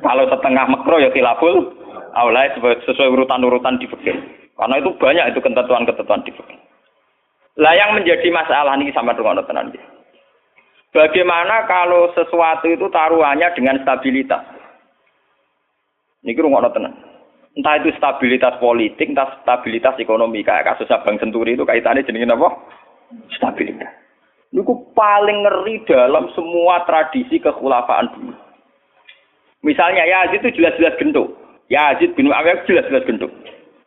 kalau setengah makro ya khilaful awalnya sesuai urutan-urutan di fikih karena itu banyak itu ketentuan-ketentuan di fikih. Lah yang menjadi masalah ini sama dengan tenan Bagaimana kalau sesuatu itu taruhannya dengan stabilitas? Ini kira tenan. Entah itu stabilitas politik, entah stabilitas ekonomi. Kayak kasus Abang Senturi itu kaitannya jenengin apa? Stabilitas. Ini paling ngeri dalam semua tradisi kekhulafaan dulu. Misalnya Yazid itu jelas-jelas gentuk. Yazid bin Muawiyah jelas-jelas gentuk.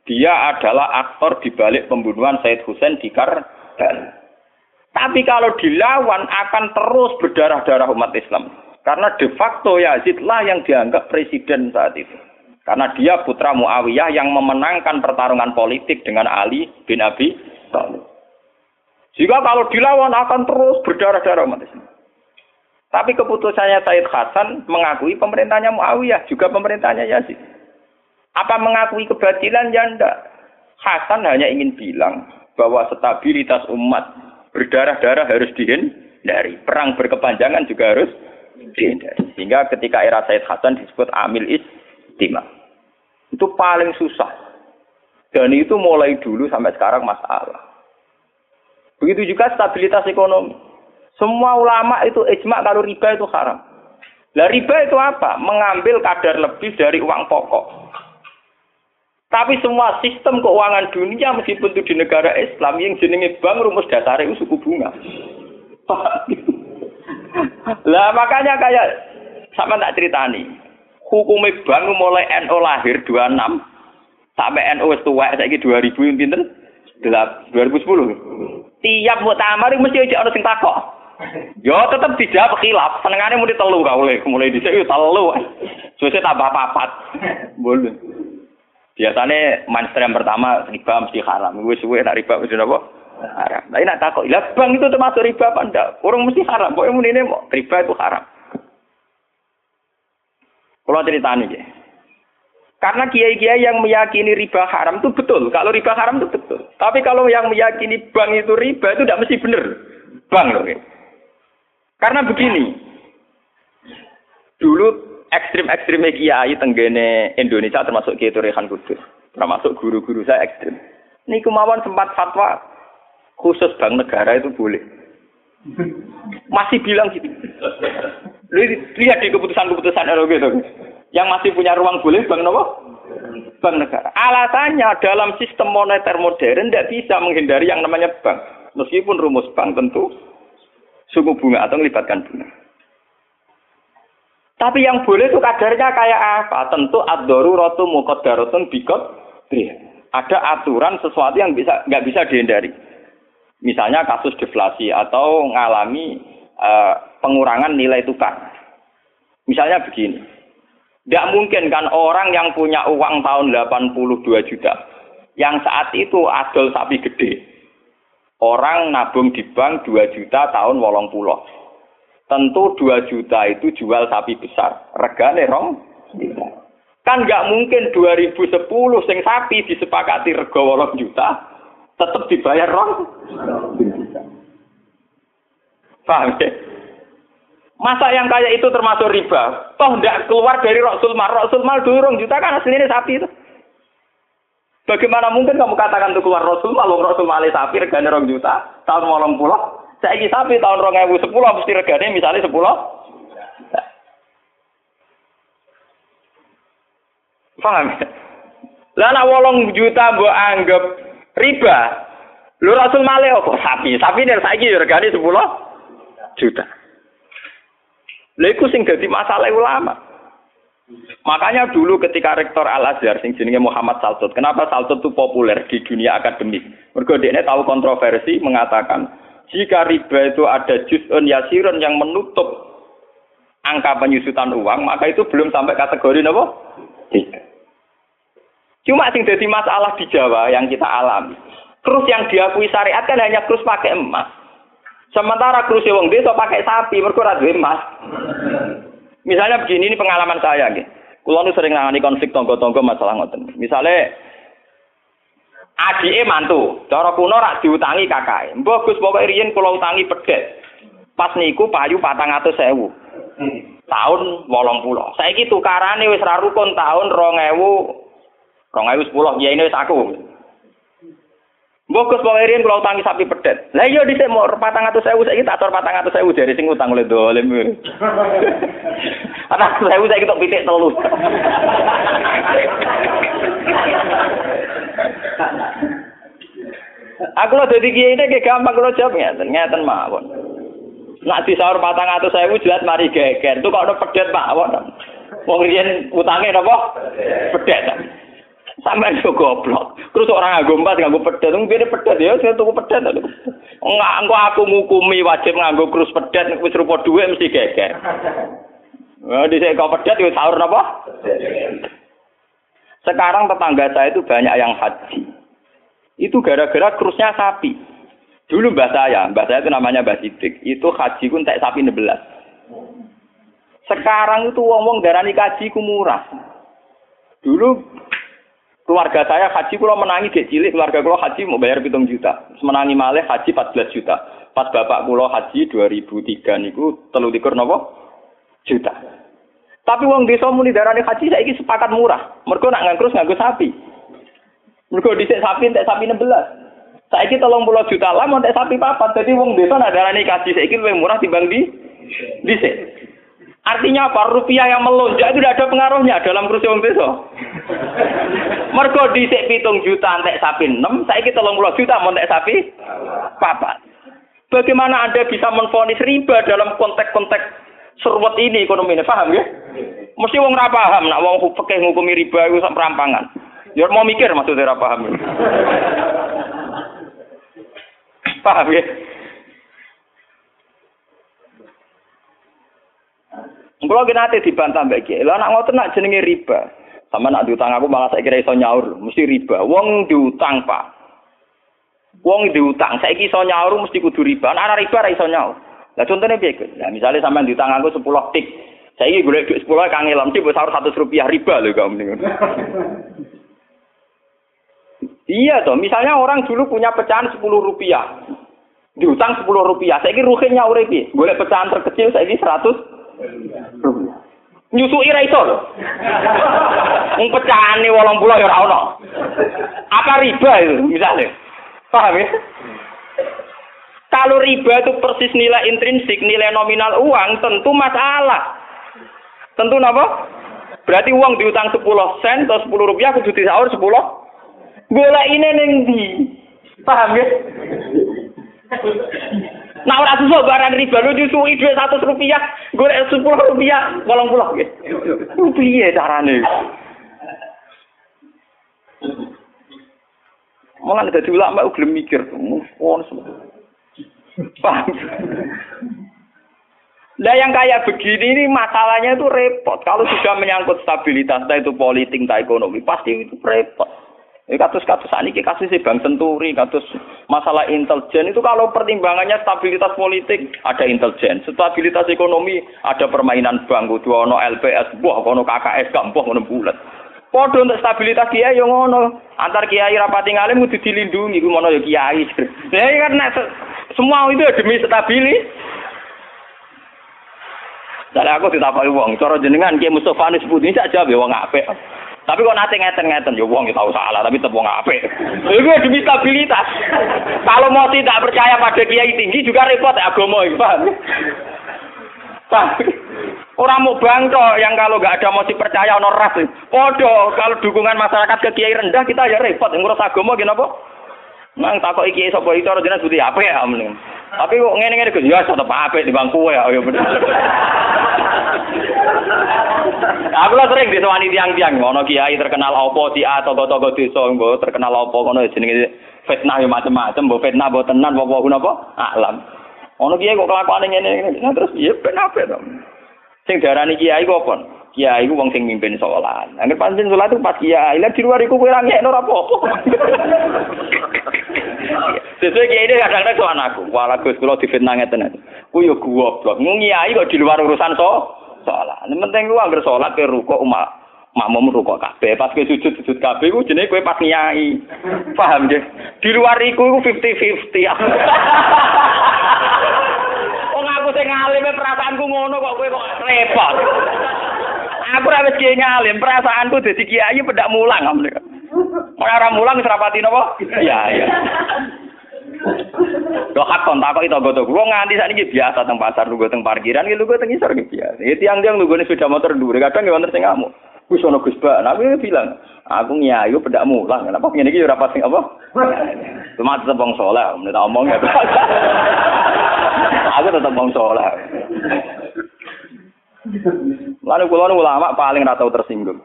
Dia adalah aktor di balik pembunuhan Said Hussein di Karbala. Tapi kalau dilawan akan terus berdarah-darah umat Islam. Karena de facto Yazid lah yang dianggap presiden saat itu. Karena dia putra Muawiyah yang memenangkan pertarungan politik dengan Ali bin Abi Thalib. Jika kalau dilawan akan terus berdarah-darah umat Islam. Tapi keputusannya Said Hasan mengakui pemerintahnya Muawiyah, juga pemerintahnya Yazid. Apa mengakui kebatilan? Ya enggak. Hasan hanya ingin bilang bahwa stabilitas umat berdarah-darah harus dihindari. Perang berkepanjangan juga harus dihindari. Sehingga ketika era Said Hasan disebut Amil Istima. Itu paling susah. Dan itu mulai dulu sampai sekarang masalah. Begitu juga stabilitas ekonomi. Semua ulama itu ijma kalau riba itu haram. Lah riba itu apa? Mengambil kadar lebih dari uang pokok. Tapi semua sistem keuangan dunia meskipun itu di negara Islam yang jenenge bank rumus dasar itu suku bunga. [LAUGHS] lah makanya kayak sama tak ceritani. Hukum bank mulai NO lahir 26 Sampai NU wis tuwek saiki 2000 pinten? 2010. Tiap muktamar mesti aja ana sing takok. Yo tetep dijawab khilaf. Senengane muni telu kaule, mulai dhisik yo telu. Suwe tambah papat. Boleh. Biasanya mainstream pertama riba mesti haram. Wis suwe nak riba mesti apa? Haram. Tapi nak takok, lah bang itu termasuk riba apa ndak? Orang mesti haram. Pokoknya muni ini riba itu haram. Kalau cerita nih, karena kiai-kiai yang meyakini riba haram itu betul. Kalau riba haram itu betul. Tapi kalau yang meyakini bank itu riba itu tidak mesti benar. Bank loh. Karena begini. Dulu ekstrim-ekstrim kiai tenggene Indonesia termasuk Kiai Turehan Kudus. Termasuk guru-guru saya ekstrim. Ini kemauan sempat fatwa khusus bank negara itu boleh. Masih bilang gitu. Lihat di keputusan-keputusan ROG itu. Yang masih punya ruang boleh bank nopo? Bank negara. Alasannya dalam sistem moneter modern tidak bisa menghindari yang namanya bank. Meskipun rumus bank tentu suku bunga atau melibatkan bunga. Tapi yang boleh itu kadarnya kayak apa? Tentu ad-doru rotu muqaddaratun bikot. Ada aturan sesuatu yang bisa nggak bisa dihindari. Misalnya kasus deflasi atau mengalami uh, pengurangan nilai tukar. Misalnya begini, tidak mungkin kan orang yang punya uang tahun 82 juta, yang saat itu adol sapi gede. Orang nabung di bank 2 juta tahun wolong pulau. Tentu 2 juta itu jual sapi besar. Regane rong Kan nggak mungkin 2010 sing sapi disepakati rego wolong juta, tetap dibayar rong Paham ya? Masa yang kayak itu termasuk riba? Toh tidak keluar dari Rasul Mal. Rasul Mal durung juta kan aslinya sapi itu. Bagaimana mungkin kamu katakan itu keluar Rasul Mal, Rasul Mal sapi regane rong juta, tahun malam pulau. Saya ini sapi tahun rong ewu sepuluh, mesti regane misalnya sepuluh. Paham? Lah nak wolong juta mbok anggap riba. Lu Rasul Male kok sapi? Sapi nih saiki regane sepuluh juta. Lha sing dadi masalah ulama. Makanya dulu ketika rektor Al Azhar sing jenenge Muhammad Saltut, kenapa Saltut itu populer di dunia akademik? Mergo dia tahu kontroversi mengatakan jika riba itu ada juz'un yasirun yang menutup angka penyusutan uang, maka itu belum sampai kategori apa? Cuma sing jadi masalah di Jawa yang kita alami. Terus yang diakui syariat kan hanya terus pakai emas. Sementara kru wong desa pakai sapi, mergo ora emas. Misalnya begini ini pengalaman saya nggih. Kulo nu sering nangani konflik tonggo-tonggo masalah ngoten. Misalnya adike mantu, cara kuno rak diutangi kakak. Mbah Gus pokoke riyen kula utangi pedet. Pas niku payu 400.000. Tahun 80. Saiki tukarane wis ra rukun tahun 2000 2010 ya ini wis aku. Mbok Gus Riyen kula utangi sapi pedet. Lah iya dhisik mau 400.000 saiki tak atur 400.000 dari sing utang oleh dolim. [LAUGHS] Ana 1000 saiki tok pitik telu. Aku lo dadi kiai ini gampang kalau jawab ngeten, ngeten mawon. Nak disaur patang atau saya jelas mari geger. Itu kok ada pedet mawon. Wong riyen utange napa? Pedet. Sampai itu goblok. Terus orang nganggo empat nganggo pedet, ngene pedet ya saya tuku pedet. Enggak, engko aku ngukumi wajib nganggo krus pedet wis rupa dhuwit mesti geger. Nah, di kau pedet ya sahur napa? Sekarang tetangga saya itu banyak yang haji. Itu gara-gara krusnya sapi. Dulu mbah saya, mbah saya itu namanya Mbah Sidik. Itu haji pun tak sapi 16. Sekarang itu wong-wong darani kaji ku murah. Dulu Keluarga saya haji kalau menangi gak cilik, keluarga kalau haji mau bayar pitung juta. Menangi malih haji 14 juta. Pas bapak kulo haji 2003 niku telu likur nopo juta. Tapi uang desa muni darani haji saiki sepakat murah. Mergo nak ngangkrus nganggo sapi. Mergo dhisik sapi entek sapi 16. Saiki tolong pulau juta lah entek sapi papat. Jadi uang desa nak darani haji saiki lebih murah timbang di dhisik. Artinya apa? Rupiah yang melonjak itu tidak ada pengaruhnya dalam kursi wong desa. Mergo dhisik pitung juta entek sapi 6, saiki 30 juta mau entek sapi papat. Bagaimana Anda bisa menfonis riba dalam konteks-konteks serwet ini ekonomi ini? Paham ya? Mesti wong ora paham nak wong fikih ngukumi riba itu perampangan. Ya mau mikir maksudnya ora paham. paham ya? Kalau kita nanti dibantah mbak Kiai, lah anak ngotot nak jenenge riba. Sama nak diutang aku malah saya kira iso nyaur, mesti riba. Wong diutang pak. Wong diutang, saya iso nyaur mesti kudu riba. Nah, riba ra iso nyaur. Lah contohnya piye? Nah, misalnya sampean diutang aku 10 tik. Saya ini golek duit 10 kangen sih buat sahur 100 rupiah riba loh kamu nih. [LAUGHS] Iya toh, misalnya orang dulu punya pecahan 10 rupiah. Diutang 10 rupiah. Saya ini ruginya urip Boleh pecahan terkecil saya ini 100 rupiah. Nyusui ra iso lho. Wong pecahane 80 ya ora ono. Apa riba itu misalnya? Paham ya? Kalau riba itu persis nilai intrinsik, nilai nominal uang, tentu masalah. Tentu apa? Berarti uang diutang 10 sen atau 10 rupiah kudu disaur 10. Golek ini ning ndi? Paham ya? Nah ora susah barang riba lu disuwi dhuwit 100 rupiah, golek 10 rupiah, 80 nggih. Piye carane? Malah dadi ulama gelem mikir, move Paham? Lah yang kayak begini ini masalahnya itu repot. Kalau sudah menyangkut stabilitas, entah itu politik, entah ekonomi, pasti itu repot. Ini kasus-kasus ini kasus si Bank Senturi, kasus masalah intelijen itu kalau pertimbangannya stabilitas politik ada intelijen, stabilitas ekonomi ada permainan bank, dua ono LPS, buah ono KKS, gampang ono bulat. Podo untuk stabilitas kiai yang ngono, antar kiai rapati ngalim kudu dilindungi, ku mono ya kiai. [LAUGHS] Ya karena semua itu demi stabilitas. Dari aku ditapai wong, cara jenengan Kiai Mustofa nis putih saja jawab ya. Tapi kok nate ngeten-ngeten ya wong tahu salah tapi tetap wong. Itu demi stabilitas. Kalau mau tidak percaya pada kiai tinggi juga repot ya agama iki, paham? Orang mau bangko yang kalau nggak ada motif percaya ono ras. Podo kalau dukungan masyarakat ke kiai rendah kita ya repot ngurus agama gini apa? Mang takok iki sapa itu ora jelas putih apa ya. Tapi kok ngene-ngene Gus ya tetep apik di bangku ya ya bener. Aku lah sering disewani tiang-tiang ngono kiai terkenal apa di A togo-togo desa terkenal apa ngono jenenge fitnah ya macam-macam mbok fitnah mbok tenan apa apa alam. Ono kiai kok kelakuane ngene ngene terus iya apik to. Sing diarani kiai kok apa? Kiai ku wong sing mimpin sholat. Angger pancen sholat itu pas kiai, lah di luar iku kowe ra ngekno ora apa-apa. [LAUGHS] Sesuai kiai ini kadang-kadang soal aku. Walau gus kalau difitnah ngeten. Ku yo goblok. Ngiai kok di luar urusan so sholat. Ini penting lu anggar sholat ke ruko umat makmum rukuk kabeh pas ke sujud sujud kabeh ku jenenge kowe pas nyai paham nggih di luar iku iku 50-50 [LAUGHS] wong aku sing ngalime perasaanku ngono kok kowe kok repot aku ora wis kiai ngalim perasaanku dadi kiai pedak mulang ora ora mulang wis rapati napa iya iya Lo hak kontak kok itu gotok. Lo nganti saat ini biasa teng pasar, lu teng parkiran, lu teng isor biasa. Itu tiang tiang lu gue sepeda motor dulu. Kadang gak wonder sing kamu. Gue sono gus ba. Nabi bilang, aku nyayu pedak mulang. Kenapa ini iki ora sing apa? Cuma tetep bang soleh. Menurut omong ya. [LAUGHS] aku tetep bang soleh. Lalu kulo ulama paling ratau tersinggung.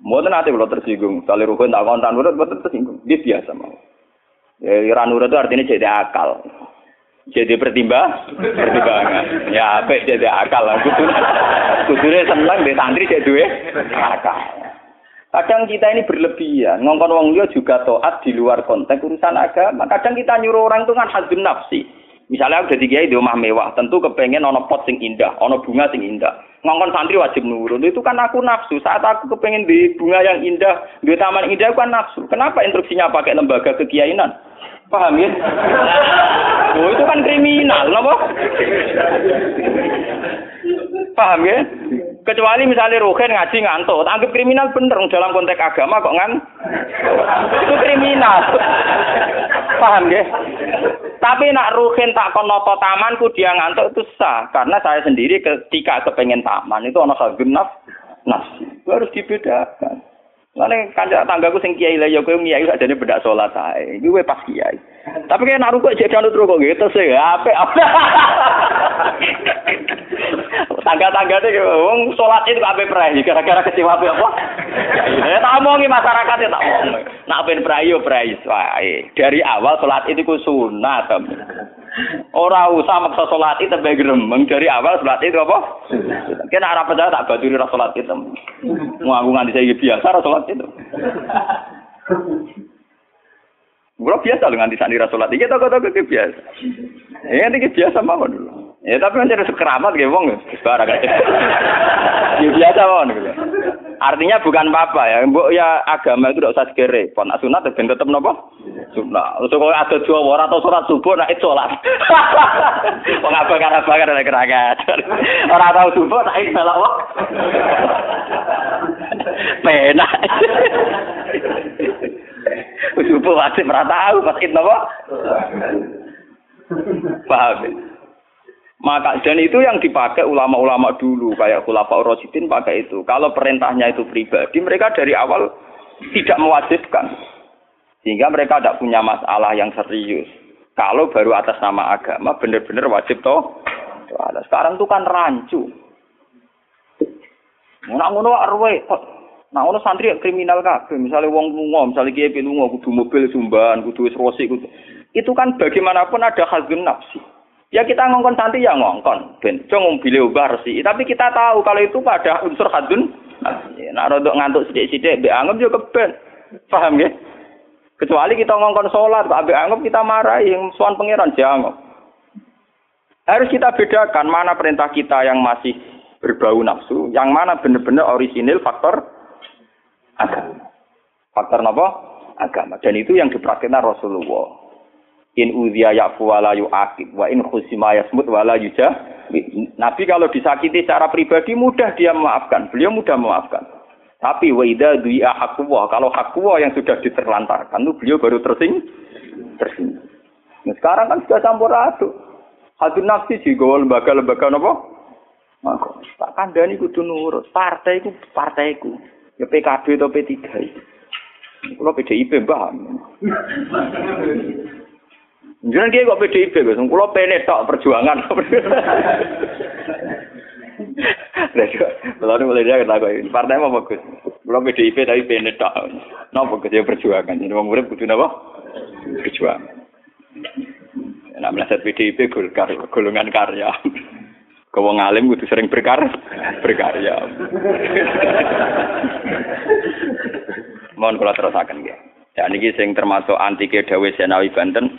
Mboten nanti kalau tersinggung. Kali rukun tak kontan urut betul tersinggung. Dia biasa mau. Ya, ora nurut itu artinya jadi akal. Jadi pertimbang, pertimbangan. Ya, apa jadi akal lah. Kudune seneng di santri jadi akal. Kadang kita ini berlebihan, ngongkon wong liya juga taat di luar konteks urusan agama. Kadang kita nyuruh orang itu kan hadun nafsi. Misalnya aku jadi kiai di rumah mewah, tentu kepengen ono pot sing indah, ono bunga sing indah. Ngongkon santri wajib nurut. Itu kan aku nafsu. Saat aku kepengen di bunga yang indah, di taman indah kan nafsu. Kenapa instruksinya pakai lembaga kekiainan? Paham ya? Oh, itu kan kriminal, apa? Paham ya? Kecuali misalnya Rohen ngaji ngantuk, anggap kriminal bener dalam konteks agama kok ngan? Itu kriminal. Paham ya? Tapi nak Rohen tak konoto tamanku dia ngantuk itu sah karena saya sendiri ketika kepengen taman itu ono genap nafsi. Harus dibedakan. Lane kanca tanggaku sing kiai lah ya kowe kiai sakjane bedak salat ae. Iki kowe pas kiai. Tapi kayak nak rukuk jek janut rukuk gitu sih, apik. [LAUGHS] Tangga-tangga deh, wong sholat itu apa pernah gara-gara kecewa apa? Ya tak omongi masyarakat ya tak omong. Nak ben prayo prais wae. Dari awal salat itu ku. Ora usah maksa salat itu be gremeng dari awal salat itu apa? Kena arah percaya tak baturi ra salat itu. Mau aku nganti saya biasa ra salat itu. Gue biasa loh nganti sani rasulat. Iki toko-toko biasa. Ya ini biasa mawon dulu. Ya tapi kan jadi sekeramat gitu wong barang Ya biasa mawon gitu. Artinya bukan apa-apa ya. Mbok ya agama itu tidak usah segere. Pon sunat ben tetep napa? Sunat. Terus kok ada dua ora atau surat [LAUGHS] [LAUGHS] subuh nak itu sholat. Wong abang-abang ada keragat. Ora tau subuh nak itu salah wong. Penak. Subuh wajib ora tahu pas itu? Paham ya? Maka dan itu yang dipakai ulama-ulama dulu kayak Khulafaur Rasyidin pakai itu. Kalau perintahnya itu pribadi, mereka dari awal tidak mewajibkan. Sehingga mereka tidak punya masalah yang serius. Kalau baru atas nama agama benar-benar wajib toh. Sekarang itu kan rancu. Nak ngono arwe, nak ngono santri kriminal kabeh. Misalnya wong lunga, misalnya kiye lunga kudu mobil sumban, kudu wis kudu. Itu kan bagaimanapun ada hazun nafsi. Ya kita ngongkon santri ya ngongkon, ben cung mobil ubah resi. Tapi kita tahu kalau itu pada unsur hadun, nak rodok ngantuk sidik-sidik, be anggap juga keben. Paham ya? Kecuali kita ngongkon sholat, abe anggap kita marah yang suan pangeran jangan. Harus kita bedakan mana perintah kita yang masih berbau nafsu, yang mana benar-benar orisinil faktor agama. Faktor apa? Agama. Dan itu yang dipraktikkan Rasulullah in udhiya ya'fu wala yu'aqib wa in khusima yasmut wala yuja Nabi kalau disakiti secara pribadi mudah dia memaafkan. Beliau mudah memaafkan. Tapi wa idza du'a kalau haqqullah yang sudah diterlantarkan itu beliau baru tersing tersing nah, sekarang kan sudah campur aduk. Hadun nafsi juga lembaga-lembaga apa maka tak kandani kudu nurut. Partai ku partaiku ya PKB atau P3 kalau PDIP mbah Jangan dia kok PDIP, Gus. Kulo pene tok perjuangan. Lalu mulai dia kata gue, partai apa bagus? Kulo PDIP tapi pene tok. Napa Gus ya perjuangan. Jadi wong urip kudu napa? Perjuangan. Nak meleset PDIP golkar, golongan karya. Kau ngalim kudu sering berkar, berkarya. Mohon kalau terusakan ya. Ya niki sing termasuk anti Dawe Senawi Banten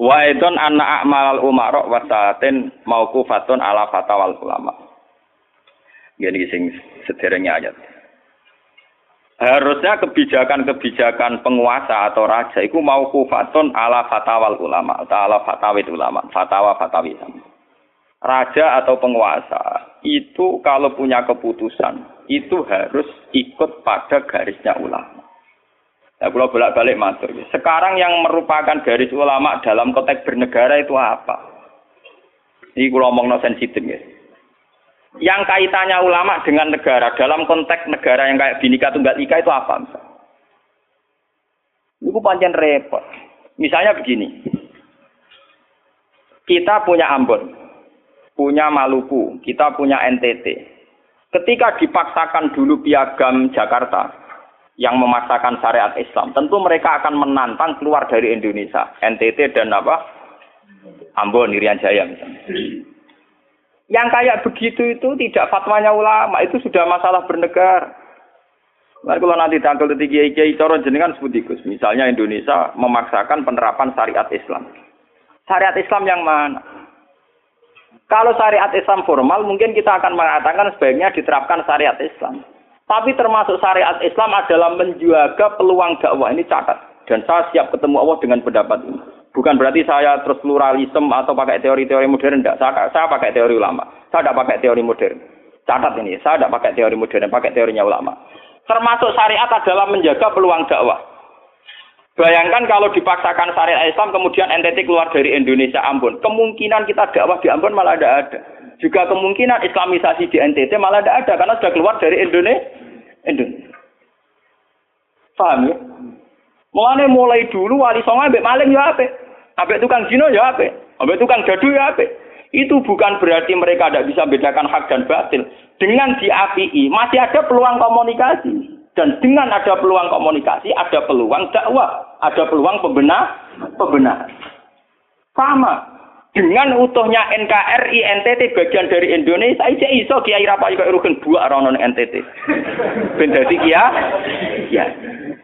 Wa idon anna a'malal umarok wasatin mauqufatun ala fatawal ulama. Gini sing sederengnya ayat. Harusnya kebijakan-kebijakan penguasa atau raja itu mau kufatun ala fatawal ulama atau ala fatawid ulama, fatwa fatawi. Raja atau penguasa itu kalau punya keputusan itu harus ikut pada garisnya ulama. Nah, kalau bolak-balik matur. Sekarang yang merupakan garis ulama dalam konteks bernegara itu apa? Ini kalau ngomong no sensitif ya. Yang kaitannya ulama dengan negara dalam konteks negara yang kayak binika tunggal ika itu apa? Misal? Ini panjang repot. Misalnya begini. Kita punya Ambon, punya Maluku, kita punya NTT. Ketika dipaksakan dulu piagam Jakarta, yang memaksakan syariat Islam, tentu mereka akan menantang keluar dari Indonesia, NTT dan apa? Ambon, Irian Jaya misalnya. Yang kayak begitu itu tidak fatwanya ulama, itu sudah masalah bernegara. Nah, kalau nanti tanggal tiga kiai coro jenengan sebutikus, misalnya Indonesia memaksakan penerapan syariat Islam. Syariat Islam yang mana? Kalau syariat Islam formal, mungkin kita akan mengatakan sebaiknya diterapkan syariat Islam. Tapi termasuk syariat Islam adalah menjaga peluang dakwah ini catat. Dan saya siap ketemu Allah dengan pendapat ini. Bukan berarti saya terus pluralisme atau pakai teori-teori modern. Tidak. Saya, saya pakai teori ulama. Saya tidak pakai teori modern. Catat ini. Saya tidak pakai teori modern. Pakai teorinya ulama. Termasuk syariat adalah menjaga peluang dakwah. Bayangkan kalau dipaksakan syariat Islam kemudian NTT keluar dari Indonesia Ambon. Kemungkinan kita dakwah di Ambon malah tidak ada. Juga kemungkinan Islamisasi di NTT malah tidak ada karena sudah keluar dari Indonesia. Indonesia. Paham ya? Mulane mulai dulu wali songo ambek maling ya ape. Ambek tukang zina ya ape. Ambek tukang gadu ya ape. Itu bukan berarti mereka tidak bisa bedakan hak dan batil. Dengan diapii, masih ada peluang komunikasi. Dan dengan ada peluang komunikasi, ada peluang dakwah, ada peluang pembenah, pembenah. Sama. Dengan utuhnya NKRI NTT bagian dari Indonesia, aja iso Kiai Rapai kok rugen buak rono NTT. Ben dadi Kia. Ya.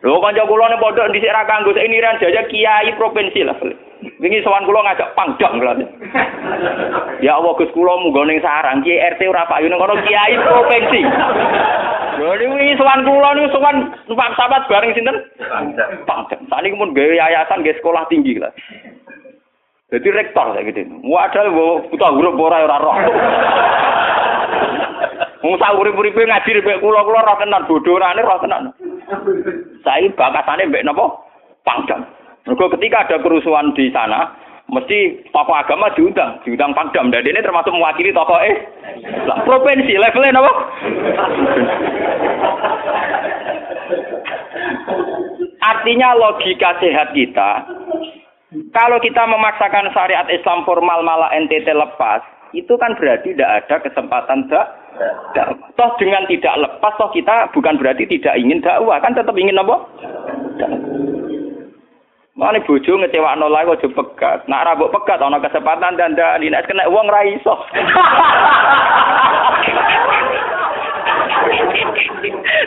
Lho kanca kula ning pondok dhisik ra kanggo ini ran jaya Kiai provinsi lah. Wingi sowan kula ngajak pangdam kula. Ya Allah Gus kula munggo ning sarang Kiai RT ora payu ning kono Kiai provinsi. Lho wingi sowan kula niku sowan numpak sahabat bareng sinten? Pangdam. Saniki mun gawe yayasan gawe sekolah tinggi lah. Jadi rektor saya gitu. Wadah buta huruf ora ora roh. Wong sak urip-uripe ngaji mbek kula-kula roh tenan bodorane roh tenan. Saya bakatane mbek napa? Pangdam. Mergo ketika ada kerusuhan di sana, mesti tokoh agama diundang, diundang Pangdam. Dan ini termasuk mewakili tokoh eh lah, provinsi levelnya napa? Artinya logika sehat kita kalau kita memaksakan syariat Islam formal malah NTT lepas, itu kan berarti tidak ada kesempatan dak Toh dengan tidak lepas, toh kita bukan berarti tidak ingin dakwah, kan tetap ingin apa? Mana bojo ngecewa nol lagi aja pegat. Nak rabuk pegat ana kesempatan dan dan nek kena uang ra iso. [LAUGHS]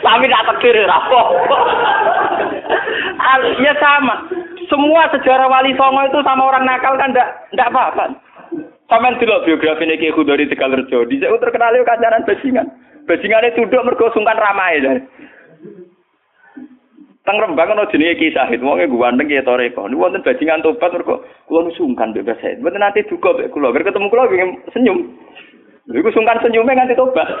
Tapi tak tekir rapo. Ya sama. Semua sejarah wali songo itu sama orang nakal kan ndak ndak apa-apa. Sampeyan delok biografi Kiai Khudori Tegalrejo. Di saya terkenal yo kancanan bajingan. Bajingane tunduk mergo sungkan ramai ya. Teng Rembang ana jenenge Ki Sahid, wonge ganteng ya toreko. Niku wonten bajingan tobat mergo kula sungkan mbek Sahid. Mboten nate duka mbek kula. Ger ketemu kula pengen senyum. Iku sungkan senyumnya nganti tobat. [LAUGHS]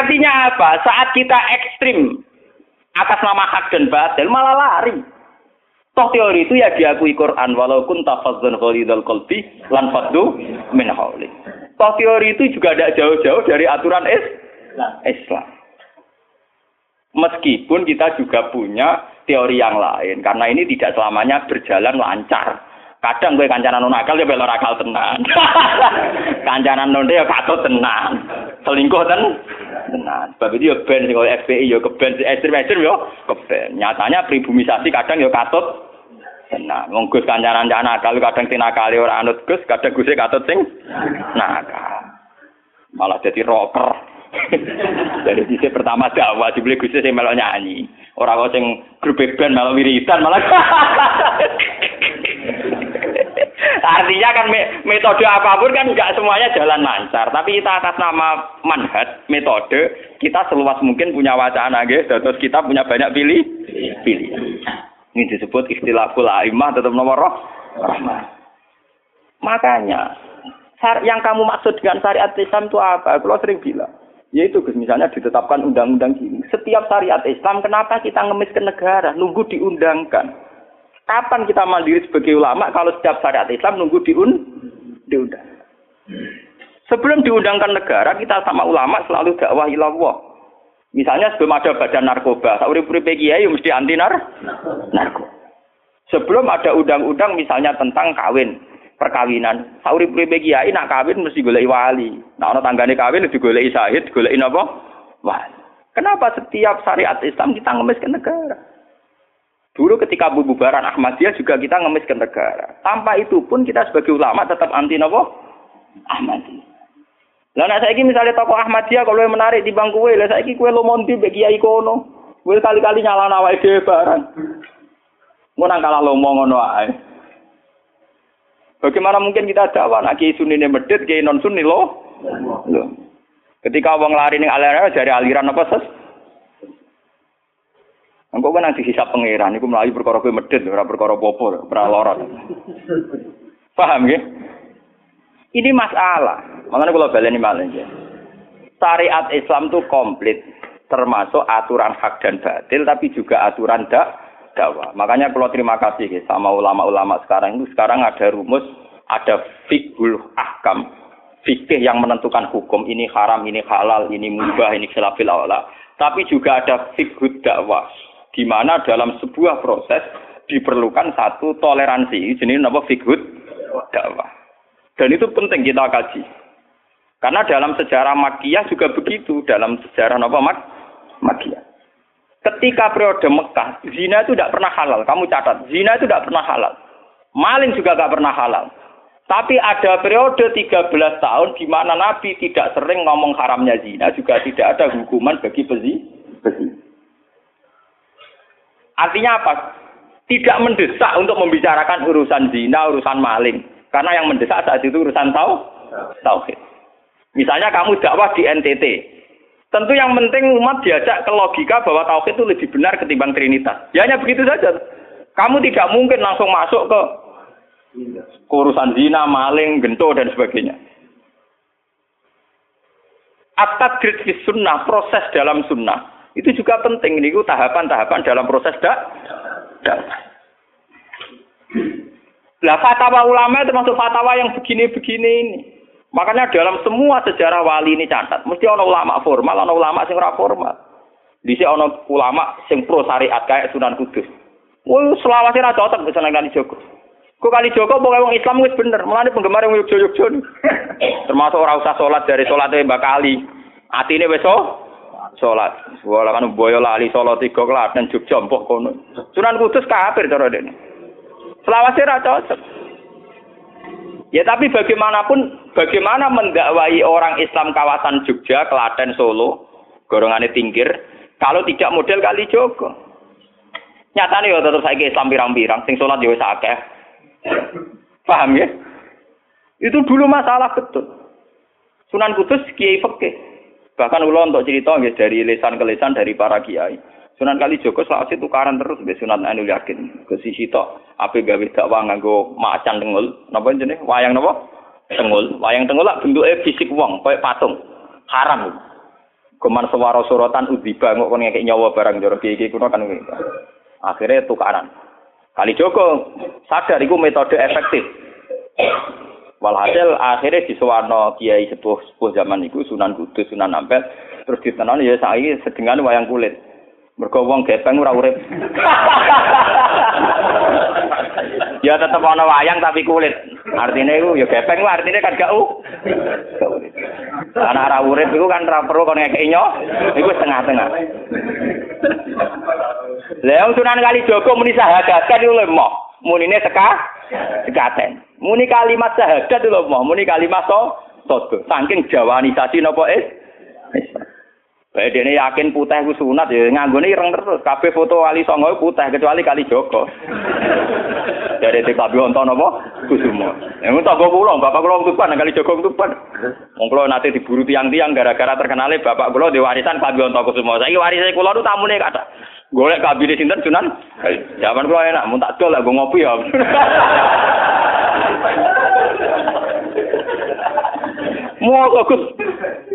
Artinya apa? Saat kita ekstrim atas nama hak dan batil malah lari. Toh teori itu ya diakui Quran walaupun tafazzan khalidul qalbi lan faddu min hauli. Toh teori itu juga tidak jauh-jauh dari aturan Islam. Meskipun kita juga punya teori yang lain karena ini tidak selamanya berjalan lancar. Kadang gue kancanan non akal ya belok akal tenan. [LAUGHS] kancanan non ya katut tenan. Selingkuh ten tenan. Sebab itu ya ben sing FPI ya keben ekstrim-ekstrim ya keben. Nyatanya pribumisasi kadang ya katut tenan. Wong Gus kancanan nakal kadang tinakali ora anut Gus, kadang Gus katut sing nakal. Malah [LAUGHS] jadi rocker. Dari sisi pertama dakwah dibeli Gus sing melok nyanyi. Ora kok sing grup band melok wiridan malah. [LAUGHS] Artinya kan metode apa pun kan nggak semuanya jalan lancar. Tapi kita atas nama manhat, metode, kita seluas mungkin punya wacana, guys. Terus kita punya banyak pilih, pilih. Ini disebut istilahul aimah tetap nomor roh. Makanya, yang kamu maksud dengan syariat Islam itu apa? Kalau sering bilang. Yaitu misalnya ditetapkan undang-undang gini. Setiap syariat Islam, kenapa kita ngemis ke negara? Nunggu diundangkan. Kapan kita mandiri sebagai ulama kalau setiap syariat Islam nunggu diun diundang? Sebelum diundangkan negara, kita sama ulama selalu dakwah ilallah. Misalnya sebelum ada badan narkoba, urip-urip kiai mesti anti nar narko. Sebelum ada undang-undang misalnya tentang kawin, perkawinan, urip-urip kiai nak kawin mesti golek wali. Nah, ana tanggane kawin digoleki syahid, goleki napa? Wali. Kenapa setiap syariat Islam kita ngemis ke negara? Dulu ketika bubaran Ahmadiyah juga kita ngemis ke negara. Tanpa itu pun kita sebagai ulama tetap anti nopo Ahmadiyah. Lah nek saiki misalnya tokoh Ahmadiyah kalau yang menarik di bangku lah saiki kue lo monti bagi kiai kono. Kali-kali nyala nawai dhewe barang. Ngono kalah lomo ngono ae. Bagaimana mungkin kita dakwah nak kiai sunni medit, kiai non sunni lo? Ketika wong lari ning aliran dari aliran apa ses? Engkau kan nanti hisap pangeran, itu melayu perkara kue medit, ora perkara popo, ora lorot. Paham ya? Ini masalah. Makanya kalau baleni malah ya. Syariat Islam itu komplit, termasuk aturan hak dan batil, tapi juga aturan dak dakwah. Makanya kalau terima kasih sama ulama-ulama sekarang itu sekarang ada rumus, ada fikul ahkam, fikih yang menentukan hukum ini haram, ini halal, ini mubah, ini khilafil awla. Tapi juga ada fikih dakwah di mana dalam sebuah proses diperlukan satu toleransi. Jenis apa figur dakwah. Dan itu penting kita kaji. Karena dalam sejarah Makiyah juga begitu, dalam sejarah apa Mak Makiyah. Ketika periode Mekah, zina itu tidak pernah halal. Kamu catat, zina itu tidak pernah halal. Maling juga tidak pernah halal. Tapi ada periode 13 tahun di mana Nabi tidak sering ngomong haramnya zina, juga tidak ada hukuman bagi pezi. pezi. Artinya apa? Tidak mendesak untuk membicarakan urusan zina, urusan maling. Karena yang mendesak saat itu urusan tahu, tauhid. Misalnya kamu dakwah di NTT. Tentu yang penting umat diajak ke logika bahwa tauhid itu lebih benar ketimbang trinitas. Ya hanya begitu saja. Kamu tidak mungkin langsung masuk ke urusan zina, maling, gento dan sebagainya. Fi sunnah, proses dalam sunnah, itu juga penting. Ini tahapan-tahapan dalam proses dak. dak. Lah fatwa ulama itu termasuk fatwa yang begini-begini ini. Makanya dalam semua sejarah wali ini catat, mesti ono ulama formal, ono ulama sing ora formal. Di sini ono ulama sing pro syariat kayak Sunan Kudus. Wah, selawase ra cocok bisa kali Joko. Kok kali Joko pokoke wong Islam wis bener, mulane penggemar yang Yogyo-Yogyo. Termasuk ora usah salat dari salate Mbak Kali. Atine wis salat. Wala kan boyo lali salat tiga dan Jogja mbok kono. Sunan Kudus kafir cara dene. Selawase ra cocok. Ya tapi bagaimanapun, bagaimana mendakwai orang Islam kawasan Jogja, Klaten, Solo, golongannya tingkir, kalau tidak model kali Joko. Nyatanya ya tetap saya Islam pirang-pirang, sing sholat ya akeh. Paham ya? Itu dulu masalah betul. Sunan Kudus kiai fikih. Bahkan ulo untuk cerita ya, dari lesan ke lesan dari para kiai. Sunan Kali Joko selawase tukaran terus be Sunan Anu Yakin. Ke sisi tok ape gawe dakwah nganggo macan tengul. Napa jenenge? Wayang napa? Tengul. Wayang tengul lah bentuke fisik wong, koyo patung. Haram. Kuman suara sorotan udiba kok kon ngekek nyawa barang jero iki kuno kan Akhirnya tukaran. Kali Joko sadar iku metode efektif. Walhasil akhirnya di Suwarno Kiai sepuh sepuh zaman itu Sunan Kudus, Sunan Ampel, terus ditenan ya saya sedengan wayang kulit. Mergo wong gepeng ora urip. [LAUGHS] ya tetep ana wayang tapi kulit. Artinya itu ya gepeng artinya kan gak u. Karena ora urip iku kan ora perlu kon ngekeki nyo. Iku setengah-tengah. Lah Sunan Kali muni sahadat kan iku lemah. Munine teka sekaten. Muni kalimat sahadat lho mau muni kalimat so sodo. Saking jawanisasi napa is. Baik dene yakin putih ku sunat ya nganggone ireng terus. Kabeh foto wali songo putih kecuali kali Joko. Dari TKB wonten napa? Kusumo. Ya mun tanggo kula, bapak kula tuban kali Joko tuban. Wong kula nate diburu tiang-tiang gara-gara terkenale bapak kula di warisan Pak Wonto Kusumo. Saiki warise kula nu tamune kata. Golek kabine sinten Sunan? Zaman kula enak, mun tak lah ngopi ya. [LAUGHS] Mau Gus.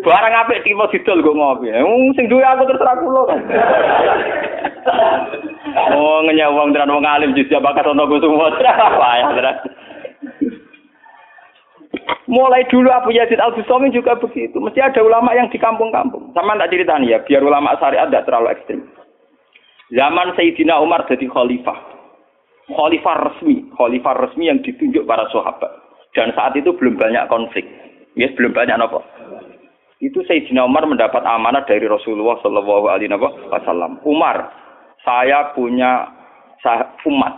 Barang apik timo didol kok ngopi. Wong sing duwe aku terserah kula. Oh ngenyang wong tenan wong alim juga bakat ono Gus. [LAUGHS] Payah tenan. Mulai dulu Abu Yazid Al Bustami juga begitu. Mesti ada ulama yang di kampung-kampung. Sama tak ceritanya ya, biar ulama syariat tidak terlalu ekstrim. Zaman Sayyidina Umar jadi khalifah. Khalifah resmi, khalifah resmi yang ditunjuk para sahabat. Dan saat itu belum banyak konflik. Yes, belum banyak apa. Itu Sayyidina Umar mendapat amanah dari Rasulullah Shallallahu Alaihi Wasallam. Umar, saya punya umat.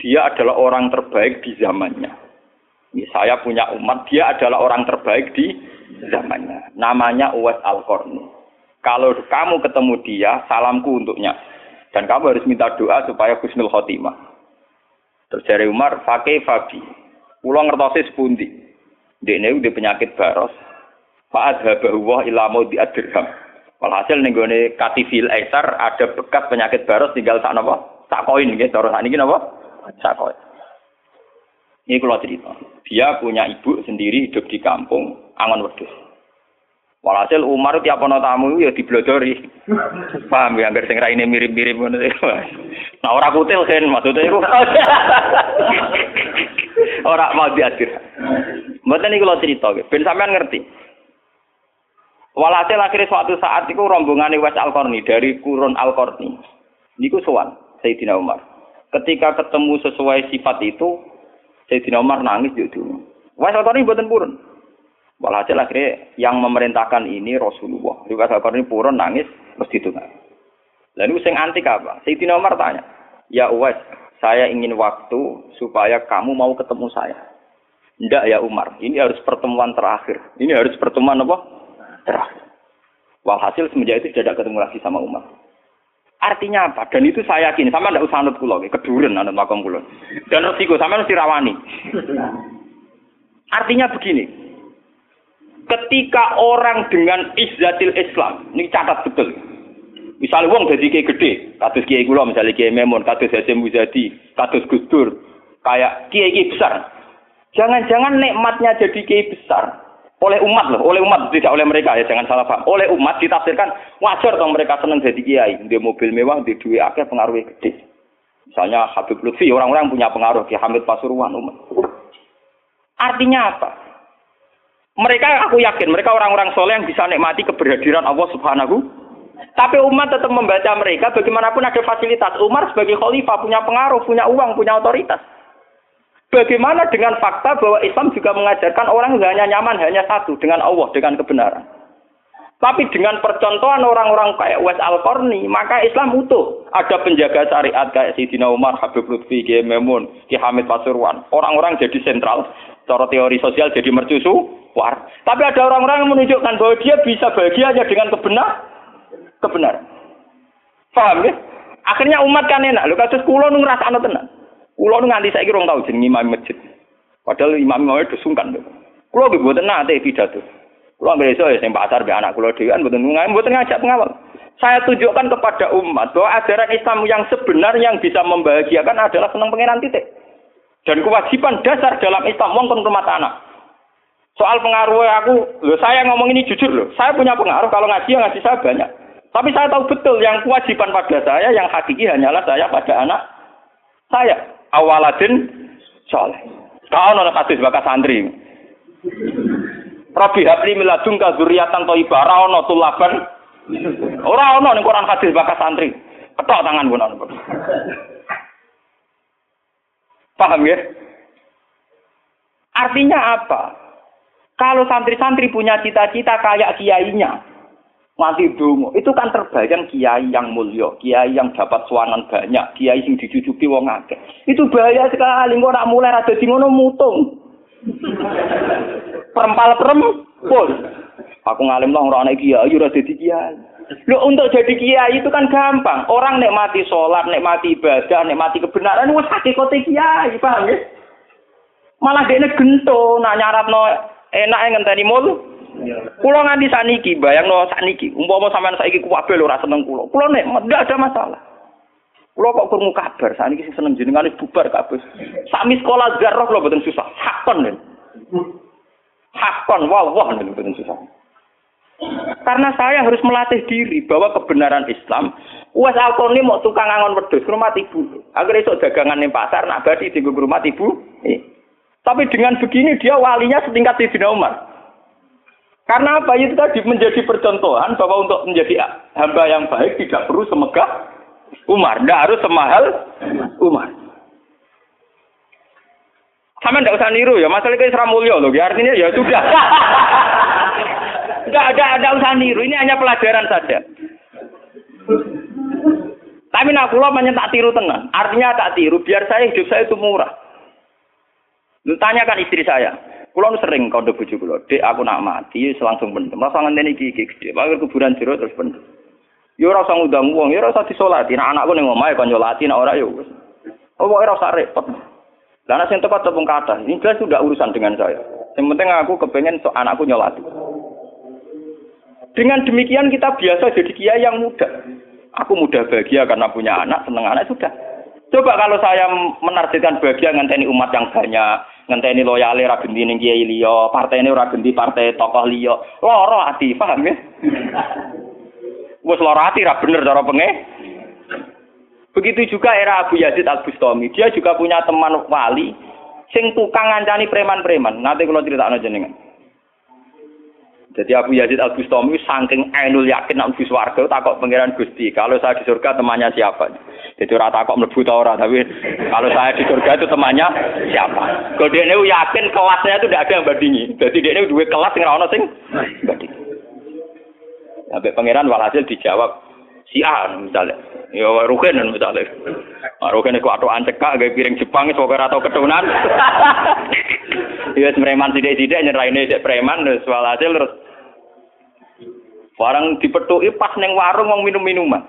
Dia adalah orang terbaik di zamannya. Ini saya punya umat, dia adalah orang terbaik di zamannya. Namanya Uwais Al-Qarni. Kalau kamu ketemu dia, salamku untuknya. Dan kamu harus minta doa supaya Husnul Khotimah. Terus Umar, Fakih Fabi. Pulau ngertosi sepundi. Dene udah penyakit baros. Fa'ad habahu ila di dirham. Walhasil ning gone katifil aisar ada bekas penyakit baros tinggal sak napa? Sak koin nggih, cara sak niki napa? Sak koin. Ini kalau cerita. Dia punya ibu sendiri hidup di kampung Angon Wedus. Walhasil Umar tiap ana tamu ya diblodori. Paham ya, hampir sing raine mirip-mirip ngono. Nah ora kutil kan maksudnya iku. [LAUGHS] ora mau diadir. Mboten iki kula cerita, ben sampean ngerti. Walhasil akhirnya suatu saat itu rombongan Wes al dari kurun Al-Qarni. Niku sowan Sayyidina Umar. Ketika ketemu sesuai sifat itu, Sayyidina Umar nangis yo dulu. Wes Al-Qarni mboten purun. Walhasil akhirnya yang memerintahkan ini Rasulullah. Riwayat Al ini purun nangis mesti itu. Lalu sing antik apa? Sayyidina Umar tanya, "Ya Uwais, saya ingin waktu supaya kamu mau ketemu saya." Ndak ya Umar, ini harus pertemuan terakhir. Ini harus pertemuan apa? Terakhir. Walhasil semenjak itu tidak ketemu lagi sama Umar. Artinya apa? Dan itu saya yakin, sama tidak usah anut kulo, keduren anut makom kulo. Dan resiko sama mesti rawani. Artinya begini, ketika orang dengan izzatil Islam, ini catat betul. Misalnya wong jadi kiai gede, kados kiai kulo, misalnya kiai Memon, kados Hasim Muzadi, kados Gus Dur, kayak kiai besar. Jangan-jangan nikmatnya jadi kiai besar oleh umat loh, oleh umat tidak oleh mereka ya jangan salah paham. Oleh umat ditafsirkan wajar dong mereka senang jadi kiai, di mobil mewah, di duit akhir pengaruhnya gede. Misalnya Habib Lutfi, orang-orang punya pengaruh di Hamid Pasuruan umat. Artinya apa? Mereka aku yakin mereka orang-orang soleh yang bisa nikmati keberhadiran Allah Subhanahu. Tapi umat tetap membaca mereka bagaimanapun ada fasilitas. Umar sebagai khalifah punya pengaruh, punya uang, punya otoritas. Bagaimana dengan fakta bahwa Islam juga mengajarkan orang hanya nyaman hanya satu dengan Allah dengan kebenaran. Tapi dengan percontohan orang-orang kayak Wes Al Qarni, maka Islam utuh. Ada penjaga syariat kayak Sidina Umar, Habib Lutfi, Kiai Memun, Ki Hamid Pasuruan. Orang-orang jadi sentral, cara teori sosial jadi mercusu, war. Tapi ada orang-orang yang menunjukkan bahwa dia bisa bahagia hanya dengan kebenar, kebenaran. Paham ya? Akhirnya umat kan enak. Lu kasus kulo nu ngrasakno tenan. Kulo nganti saiki rong tau jeneng imam masjid. Padahal imam imam itu sungkan. Kulo nggih mboten nate pidato. Kulo nggih iso ya sing pasar be anak kulo dhewean mboten mboten ngajak pengawal. Saya tunjukkan kepada umat bahwa ajaran Islam yang sebenar yang bisa membahagiakan adalah senang pengiran titik. Dan kewajiban dasar dalam Islam wong rumah tanah. Soal pengaruh aku, loh saya ngomong ini jujur loh. Saya punya pengaruh kalau ngaji ya ngaji saya banyak. Tapi saya tahu betul yang kewajiban pada saya, yang hakiki hanyalah saya pada anak saya awaladin soleh. Kau nona kasih bakas santri. Robi habli miladung ka zuriatan toibah ora ana tulaban. Ora ana ning Quran hadis bakas santri. Ketok tangan ana. Paham ya? Artinya apa? Kalau santri-santri punya cita-cita kayak kiainya, mati dungo. Itu kan terbayang kiai yang mulia, kiai yang dapat suanan banyak, kiai yang dicucuki wong akeh. Itu bahaya sekali. Kok nak mulai ada di ngono mutung. [LAUGHS] Perempal perempul. Aku ngalim lah orang kiai, ora dadi kiai. Lo untuk jadi kiai itu kan gampang. Orang nikmati sholat, nikmati ibadah, nikmati kebenaran, wes hakikate kiai, paham ya? Malah dia gento, nak nyarat no enak ngenteni mul, Kulo nganti saniki, bayangno saniki, umpama sampean saiki kuwabe lho ora seneng kulo. Kulo nek ndak ada masalah. Kulo kok krungu kabar saniki sing seneng jenengane bubar kabeh. Sami sekolah garroh kulo boten susah. Hakon lho. Hakon wah wah lho boten susah. Karena saya harus melatih diri bahwa kebenaran Islam Wes alkoni mau tukang angon wedhus rumah ibu. Agar esuk dagangan ning pasar nak badi di rumah ibu. Eh. Tapi dengan begini dia walinya setingkat di Umar. Karena apa itu tadi menjadi percontohan bahwa untuk menjadi hamba yang baik tidak perlu semegah Umar, tidak harus semahal Umar. Sama tidak usah niru ya, masalah itu Isra Mulyo loh, ya artinya ya sudah. [LAUGHS] Tidak ada, ada usah niru, ini hanya pelajaran saja. Tapi nak pulau tak tiru tenang, artinya tak tiru, biar saya hidup saya itu murah. Tanyakan istri saya, Kulo sering kode bojo kulo, "Dek, aku nak mati langsung pendem. Rasa ngenteni iki iki gede. Kuburan jero terus pendem." Yo ora usah ngundang wong, yo ora usah disolati. Nek anakku ning omahe kon nyolati, nek ora yo wis. Oh, ora usah repot. Lah nek sing tepat tepung kata, ini jelas sudah urusan dengan saya. Yang penting aku kepengen so anakku nyolati. Dengan demikian kita biasa jadi kiai yang muda. Aku mudah bahagia karena punya anak, seneng anak sudah. Coba kalau saya menargetkan bahagia ngenteni umat yang banyak, ngenteni loyale ra genti ning kiai liya, partene ora genti partai tokoh liya. Loro ati, paham ya? [LAUGHS] Wes loro ati ra bener cara penge. Begitu juga era Abu Yazid Al Bustami, dia juga punya teman wali sing tukang ngancani preman-preman. Nanti kalau cerita jenengan. Jadi Abu Yazid Al Bustami saking ainul yakin nak mlebu swarga takok pangeran Gusti, kalau saya di surga temannya siapa? Jadi ora takok mlebu ta ora, tapi kalau saya di surga itu temannya siapa? Kalau dia yakin kelasnya itu tidak ada yang bandingi. Jadi dia ini dua kelas yang ora sing bandingi. Sampai pangeran walhasil dijawab si A misalnya. Ya rugen men mitale. Rugen iku atuh ancekak gawe piring Jepang iso ora tau ketunan. [LAUGHS] Ya preman sithik-sithik nyeraine sik preman wis walhasil terus barang dipethuki pas ning warung wong minum-minuman.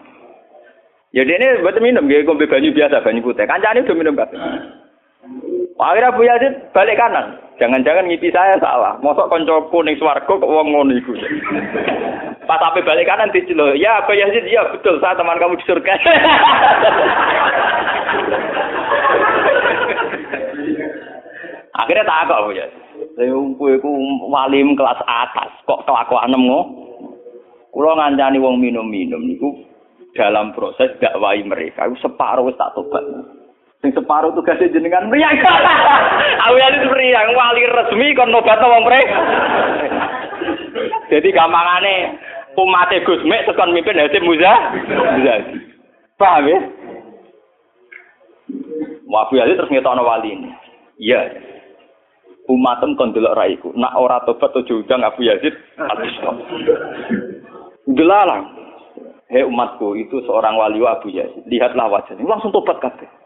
Ya dene mboten minum nggih kombe banyu biasa banyu putih. Kancane udah minum kabeh. Akhirnya Abu Yazid balik kanan. Jangan-jangan ngipi saya salah. Mosok koncoku ning swarga kok wong ngono iku. [LAUGHS] Pas sampai balik kanan dicelo, ya Abu Yazid, ya betul, saya teman kamu di surga. [LAUGHS] Akhirnya tak kok Abu Yazid. Saya iku walim kelas atas, kok kelakuan ngono. Kulo ngancani wong minum-minum niku dalam proses dakwai mereka itu separuh wis tak tobat. Sing separuh tugasnya jenengan mriyang. [LAUGHS] Awalnya mriyang wali resmi kon nobat wong mereka. [LAUGHS] Jadi gampangane umat Gus Mek tekan mimpin Hasim Muza. Muza. Paham ya? Wabu Ali terus ngetokno wali ini. Iya. Umatem kon delok raiku. Nak ora tobat tujuh udang Abu Yazid habis. Delalang. Hei umatku, itu seorang wali Abu Yazid. Lihatlah wajahnya. Langsung tobat kabeh.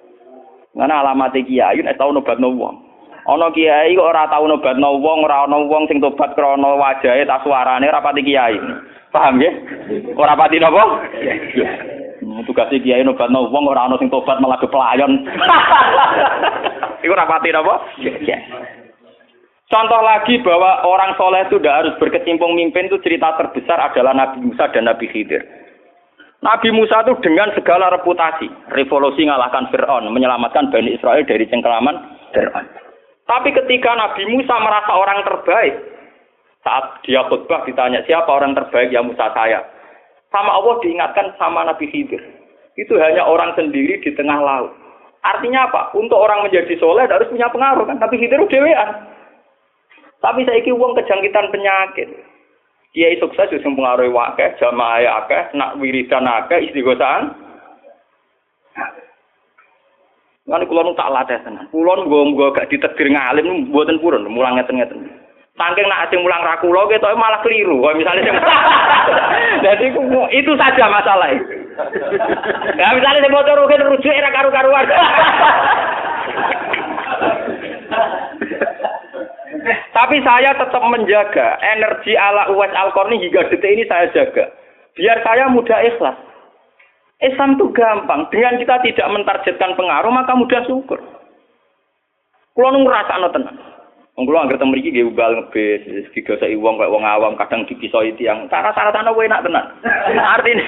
Karena alamat kiai nek tau nobat no wong. Ana kiai kok ora tau nobat no wong, ora ana wong sing tobat krana wajahe ta suarane ora pati kiai. Paham ya? Ora pati napa? Hmm, tugas kiai nobat no wong ora ana sing tobat malah pelayon. [LAUGHS] Iku ora pati napa? Contoh lagi bahwa orang soleh itu tidak harus berkecimpung mimpin itu cerita terbesar adalah Nabi Musa dan Nabi Khidir. Nabi Musa itu dengan segala reputasi, revolusi mengalahkan Fir'aun, menyelamatkan Bani Israel dari cengkeraman Fir'aun. Tapi ketika Nabi Musa merasa orang terbaik, saat dia khutbah ditanya siapa orang terbaik ya Musa saya. Sama Allah diingatkan sama Nabi Khidir. Itu hanya orang sendiri di tengah laut. Artinya apa? Untuk orang menjadi soleh harus punya pengaruh kan. Tapi Khidir dewean. Tapi saya iki uang kejangkitan penyakit. Kiai sukses sing pengaruhi wakeh, jamaah akeh, nak wiridan akeh, istighosahan. Kan kula nu tak latih tenan. Kula nggo gak ditegir ngalim mboten purun, mulang ngeten-ngeten. Saking nak mulang ra kula ketok malah keliru. Kaya misalnya sing [LAUGHS] Jadi itu saja masalah. Ya misalnya sing motor rujuk era karu-karuan. [LAUGHS] Tapi saya tetap menjaga energi ala Uwais al hingga detik ini saya jaga. Biar saya mudah ikhlas. Islam itu gampang. Dengan kita tidak mentargetkan pengaruh, maka mudah syukur. Kulo nu ngrasakno tenan. Wong kulo anggere teng mriki nggih ubal ngebis, digoseki wong kayak wong awam kadang dipisoi tiang. Cara-cara tanah enak tenan. [LAUGHS] Artine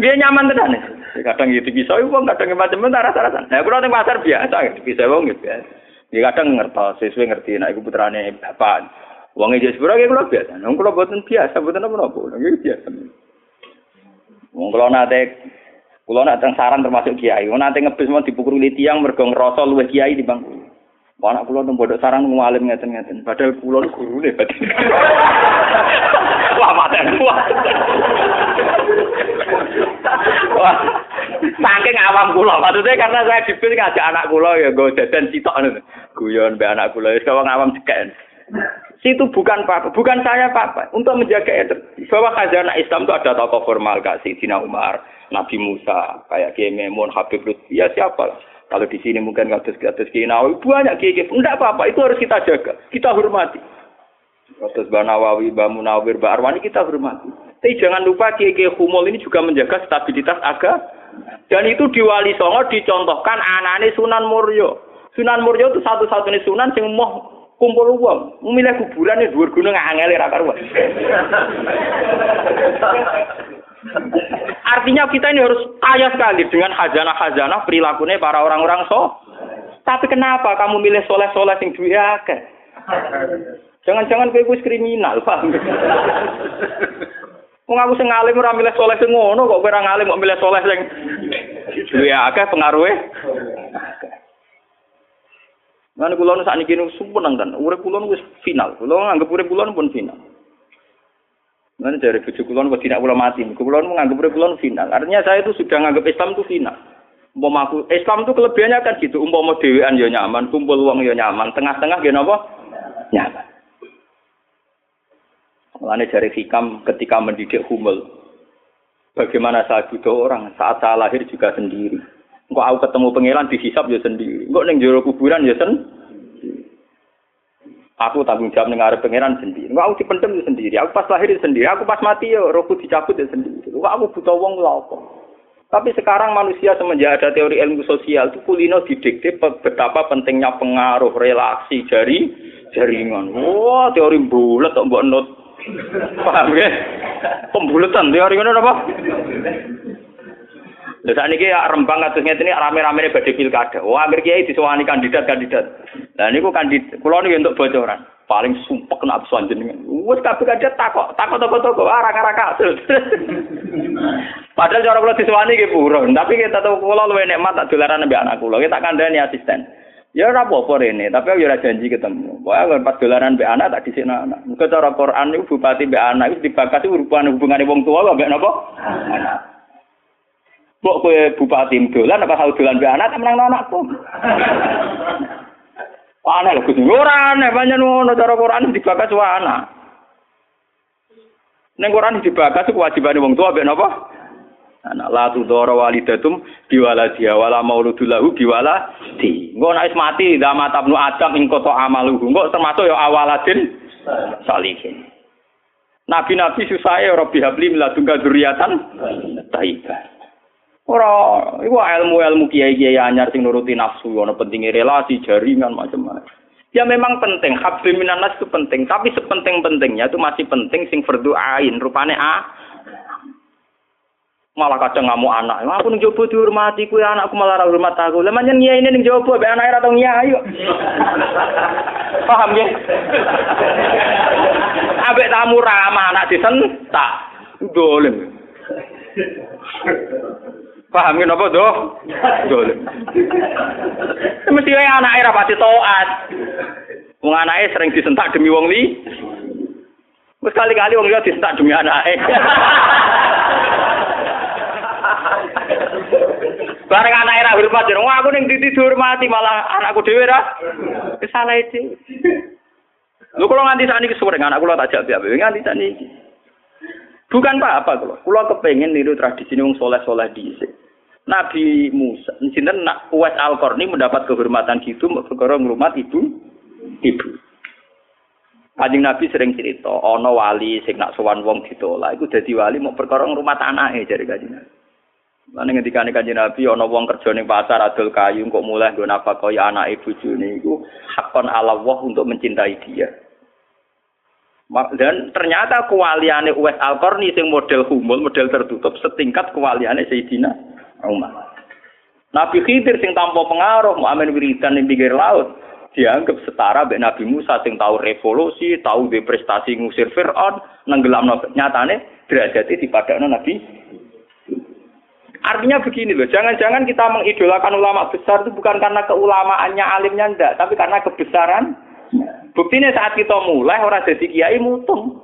dia nyaman tenan. Kadang gitu dipisoi wong, kadang macam-macam cara-cara. Nah, kulo teng pasar biasa dipisoi wong gitu biasa. Ya kadang ngertos, sesuai ngerti, nah iku putrane bapak. Wong iki sepura ki kula biasa. Wong kula boten biasa, boten apa-apa. Nggih biasa. Wong kula nate kula nak teng saran termasuk kiai. Wong nate ngebis mau dipukuli tiang mergo ngrasa luwih kiai di bangku. Wong anak kula teng bodok sarang ngalim ngeten-ngeten. Padahal kula nu gurune batin. [LAUGHS] Wah, maten. Saking awam kula, maksudnya karena saya dipilih ngajak anak kula ya gue jajan sitok ngono. Guyon be anak kula wis wong awam cekek. Situ bukan apa, bukan saya apa, untuk menjaga itu. Bahwa khazanah Islam itu ada tokoh formal kasih Sina Umar, Nabi Musa, kayak Kiai Memun, Habib Lutfi, ya siapa lah. Kalau di sini mungkin kados kados Kiai Nawawi banyak Kiai, enggak apa-apa, itu harus kita jaga, kita hormati. Kados Mbak Nawawi, Mbak Munawir, Mbak Arwani kita hormati. Tapi jangan lupa Kiai Humul ini juga menjaga stabilitas agama dan itu di Wali Songo dicontohkan anane Sunan Muryo. Sunan Muryo itu satu-satunya sunan yang mau kumpul uang. Memilih kuburan di dua gunung angel karuan. Artinya kita ini harus kaya sekali dengan hajana-hajana perilakunya para orang-orang so. Tapi kenapa kamu milih soleh-soleh yang akeh? Jangan-jangan kowe kriminal, paham? [LAUGHS] Wong aku sing ngalim ora milih soleh sing ngono kok kowe ora ngalim kok milih soleh sing duwe akeh pengaruhe. Lan kula nu sakniki nu sumeneng kan, urip kula wis final. Kula nganggep urip kula pun final. Mana dari bujuk kulon kok tidak pulau mati. Kulon menganggap kulon final. Artinya saya itu sudah menganggap Islam itu final. Umpama aku Islam itu kelebihannya kan gitu. Umpama dewean ya nyaman, kumpul uang ya nyaman, tengah-tengah ya apa? Nyaman. Mulane dari hikam ketika mendidik humul. Bagaimana saya butuh orang saat saya lahir juga sendiri. Engkau aku ketemu pangeran dihisap ya sendiri. Engkau neng jero kuburan ya sendiri. Aku tanggung jawab dengar pangeran sendiri. Engkau aku dipendem ya sendiri. Aku pas lahir ya sendiri. Aku pas mati ya rohku dicabut ya sendiri. Engkau aku butuh uang lho apa? Tapi sekarang manusia semenjak ada teori ilmu sosial itu kulino didikte betapa pentingnya pengaruh relasi jari jaringan. Wah, teori bulat kok mbok not. Paham ya? Pembulatan teori ngono apa? Lha sakniki ya Rembang kados ngeten iki rame-rame badhe pilkada. Wah, akhir kiai disewani kandidat-kandidat. Lah niku kandidat kula niku untuk bocoran. Paling sumpek kena pesuan jenengan. Wes kabeh kandidat takok, takok toko-toko, arah-arah kasil. [LAUGHS] Padahal cara kula disewani nggih buron, tapi kita tahu kula luwe nikmat tak dolaran mbek anak kula. Kita kandhani asisten. Ya ora apa-apa rene, tapi aku ora janji ketemu. Pokoke pas dolaran mbek anak tak dhisikno anak. Muga cara Quran niku bupati mbek anak wis dibakasi hubungan hubungane wong tua mbek napa? Anak. Mbok kowe bupati dolan apa tau dolan mbek anak menang anakku. Aneh lho Gus. Ora aneh, pancen ngono cara Quran dibakas wa anak. Ning Quran dibakas kewajibane wong tua mbek napa? anak la tudoro walidatum biwaladiha wala mauludul lahu biwaladi engko nek mati dama tabnu adam ing kota amaluhu engko termasuk ya awaladin salihin Nabi-nabi susah ya Rabbi habli miladunga dzurriatan taibah. Ora iku ilmu-ilmu kiai-kiai anyar sing nuruti nafsu ana pentingnya relasi, jaringan macam-macam. Ya memang penting, habli minanas itu penting, tapi sepenting-pentingnya itu masih penting sing fardu ain, rupane a malah kadang ngamuk anak. Aku ning jowo dihormati kuwi anakku malah ora hormat aku. Lah manjen ini ning jowo be anake ora tau kok. [LAUGHS] Paham ya? Ambek tamu ramah anak disentak. Dolim. Paham ya napa doh? Dolim. Mesti wae anake ora pasti taat. Wong anake sering disentak demi wong li. Wis kali-kali wong liya disentak demi anake. [LAUGHS] Bareng anak era hormat jero, aku ning titi dihormati malah anakku dhewe ra. Kesalah itu. Lu kalau nganti saat ini kesuwen anak kula tak jawab ya, nganti saat ini. Bukan apa-apa kalau kula kepengen niru tradisi wong soleh-soleh dhisik. Nabi Musa, sinten nak Uwais Al-Qarni mendapat kehormatan gitu perkara ngrumat ibu ibu. Kanjeng Nabi sering cerita, ana wali sing nak sowan wong ditolak iku dadi wali mau perkara ngrumat anake jare Kanjeng Nabi. Lan ngendikane Kanjeng Nabi ana wong kerja ning pasar adol kayu kok mulai nggo nafkahi anake bojone iku hakon ala Allah untuk mencintai dia. Dan ternyata kewaliane Uwais Al-Qarni sing model humul, model tertutup setingkat kewaliane Sayyidina Umar. Nabi Khidir sing tanpa pengaruh, muamen wiridan ning pinggir laut, dianggap setara mbek Nabi Musa sing tahu revolusi, tahu de prestasi ngusir Firaun, nenggelamno nyatane derajate dipadakno Nabi Artinya begini loh, jangan-jangan kita mengidolakan ulama besar itu bukan karena keulamaannya alimnya ndak, tapi karena kebesaran. Buktinya saat kita mulai orang jadi kiai mutung.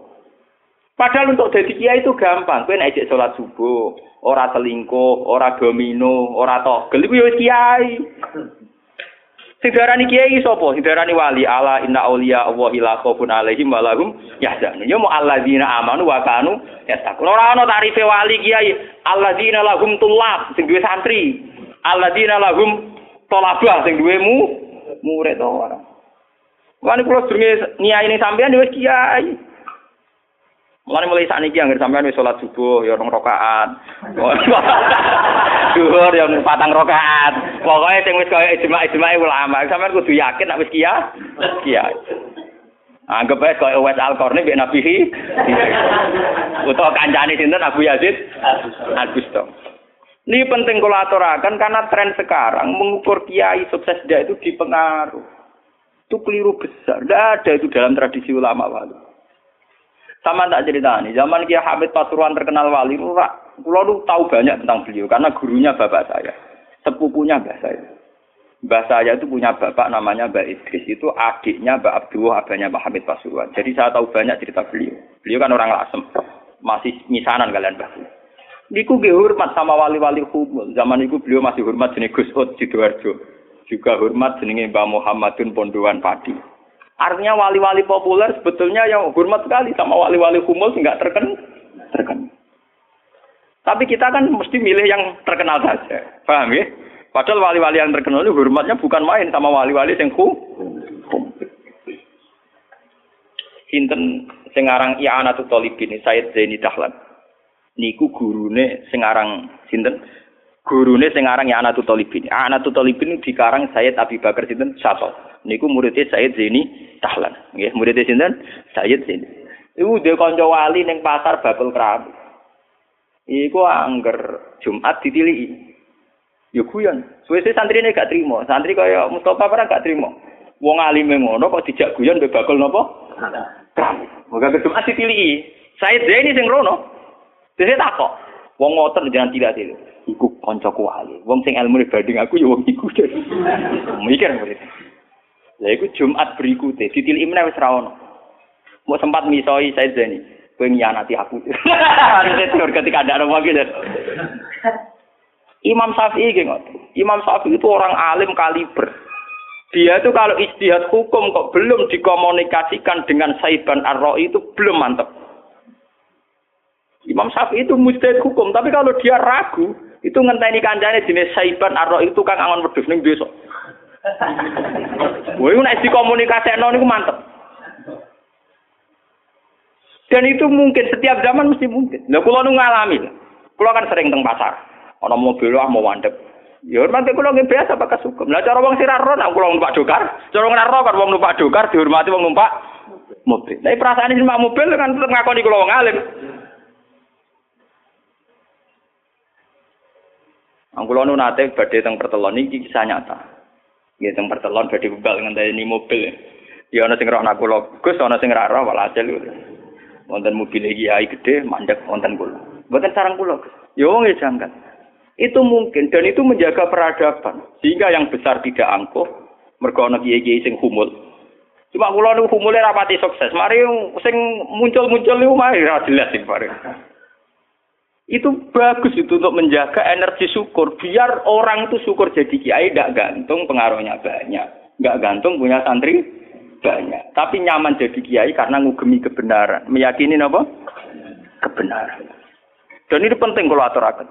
Padahal untuk jadi kiai itu gampang. Kau naik sholat subuh, orang selingkuh, orang domino, orang togel, itu kiai. Sing darani kiai sapa? Sing darani wali ala inna auliya Allah la khaufun alaihim wa lahum yahzanun. Ya alladzina amanu wa kanu yattaqun. Ora ana tarife wali kiai. Alladzina lahum tulab sing duwe santri. Alladzina lahum tolabah sing duwe mu murid ora. Wani kula sedurunge niai ning sampean wis kiai. Mulane mulai saat ini yang sampean wis sholat subuh ya rong rakaat. [LAUGHS] Duhur ya patang rakaat. Pokoke sing wis kaya ijma-ijma ulama, sampean kudu yakin nek wis kia. Kia. Anggap ae kaya Uwais Al-Qarni mbek Nabi Hi. Utawa kancane sinten Abu Yazid Al-Bustami. Ini penting kalau aturakan karena tren sekarang mengukur kiai sukses dia itu dipengaruh. Itu keliru besar. Tidak ada itu dalam tradisi ulama wali. Sama tak cerita nih, zaman Kiai Hamid Pasuruan terkenal wali, pulau lu tahu banyak tentang beliau karena gurunya bapak saya, sepupunya mbah saya. Mbah saya itu punya bapak namanya Mbak Idris, itu adiknya Mbak Abdullah, abahnya Mbak Hamid Pasuruan. Jadi saya tahu banyak cerita beliau. Beliau kan orang Lasem. masih misanan kalian bahas. Niku ge hormat sama wali-wali humul. Zaman itu beliau masih hormat jenis Gus Ud Sidoarjo. Juga hormat jenenge Mbah Muhammadun Pondowan Padi. Artinya wali-wali populer sebetulnya yang hormat sekali sama wali-wali humul nggak terken terkenal. Tapi kita kan mesti milih yang terkenal saja. Paham ya? Padahal wali-wali yang terkenal itu hormatnya bukan main sama wali-wali yang hum. Sinten sing aran I'anatul Talibin Said Zaini Dahlan niku gurune sing aran sinten? Gurune sing aran ya Anatul Talibin. Anatul Talibin dikarang Sayyid Abi Bakar sinten? Syato. Niku muridnya Sayyid Zaini Tahlan. Nggih, muridnya sinten? Sayyid Zaini. Iku dhe kanca wali ning pasar bakul kerabu. Iku angger Jumat ditiliki. Ya guyon. Suwe-suwe santrine gak trimo. Santri kaya Mustafa ora gak trimo. Wong alime ngono kok dijak guyon mbek bakul napa? Moga Jumat ditiliki. Sayyid Zaini sing rono. Jadi takok, wong ngoten jangan tidak itu. Iku koncoku wali. Wong sing ilmu banding aku ya wong iku. [LAUGHS] Mikir murid. Lah iku Jumat berikutnya ditiliki meneh wis ra ono. Mau sempat misoi [LAUGHS] saya Zani. Kowe nyanati aku. Harusnya ketika ada orang gitu. Imam Syafi'i gitu. Imam Syafi'i itu orang alim kaliber. Dia itu kalau istihad hukum kok belum dikomunikasikan dengan Saiban ar itu belum mantap. Imam Syafi'i itu mujtahid hukum, tapi kalau dia ragu, itu ngenteni kancane jenis Saiban Arro itu kan angon wedhus ning desa. Wah, itu nek dikomunikasekno niku mantep. Dan itu mungkin setiap zaman mesti mungkin. Lah kula nu ngalami. Kula kan sering teng pasar. Ana mobil ah mau mandek. Ya hormati kula nggih biasa pakai sukum. Lah cara wong sira ro nak kula numpak dokar, cara wong ro kan wong numpak dokar dihormati wong numpak mobil. Tapi perasaan ini numpak mobil kan tetep ngakoni kula wong alim. Angkulo nu nate badhe teng pertelon iki kisah nyata. Nggih teng pertelon badhe bebal ngenteni mobil. Ya ana sing roh aku Gus ana sing ra roh walhasil. Wonten mobil iki ai gede mandek wonten kula. Mboten sarang kula. Ya wong e jangkat. Itu mungkin dan itu menjaga peradaban sehingga yang besar tidak angkuh mergo ana kiai-kiai sing humul. Cuma kula niku humule rapati sukses. Mari sing muncul-muncul niku mari ra jelas sing bareng. Itu bagus itu untuk menjaga energi syukur. Biar orang itu syukur jadi kiai tidak gantung pengaruhnya banyak. Nggak gantung punya santri banyak. Tapi nyaman jadi kiai karena ngugemi kebenaran. Meyakini apa? Kebenaran. Dan ini penting kalau aturakan.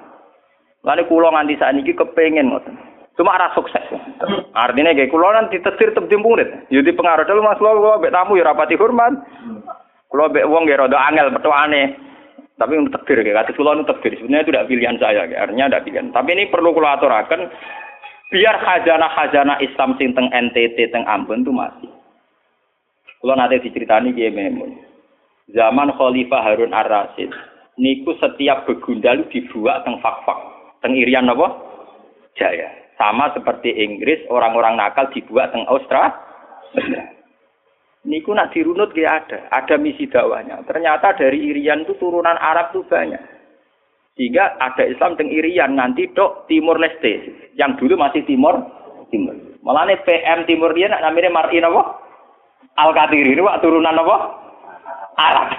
Lalu kulo nganti saat ini kepengen ngoten. Cuma arah sukses. Artinya kayak kulo nanti tesir tetep murid. Jadi pengaruh dulu mas kulo bek tamu ya rapati hormat. Kulo bek ya rada angel betul aneh. Tapi untuk takdir, kayak kata kulo takdir. Sebenarnya itu tidak pilihan saya, artinya tidak pilihan. Tapi ini perlu kulo aturakan, biar khazanah-khazanah Islam sing teng NTT, teng Ambon itu masih. Kulo nanti diceritani kiai Memun. Zaman Khalifah Harun Ar-Rasyid, niku setiap begundal dibuat teng fak-fak, teng Irian apa? Jaya. Sama seperti Inggris, orang-orang nakal dibuat teng Australia niku nak dirunut gak ada, ada misi dakwahnya. Ternyata dari Irian itu turunan Arab tuh banyak. Sehingga ada Islam teng Irian nanti dok Timur Leste, yang dulu masih Timur Timur. Malah nih PM Timur dia nak namanya Marin apa? Al Katiri ini wak turunan apa? Arab.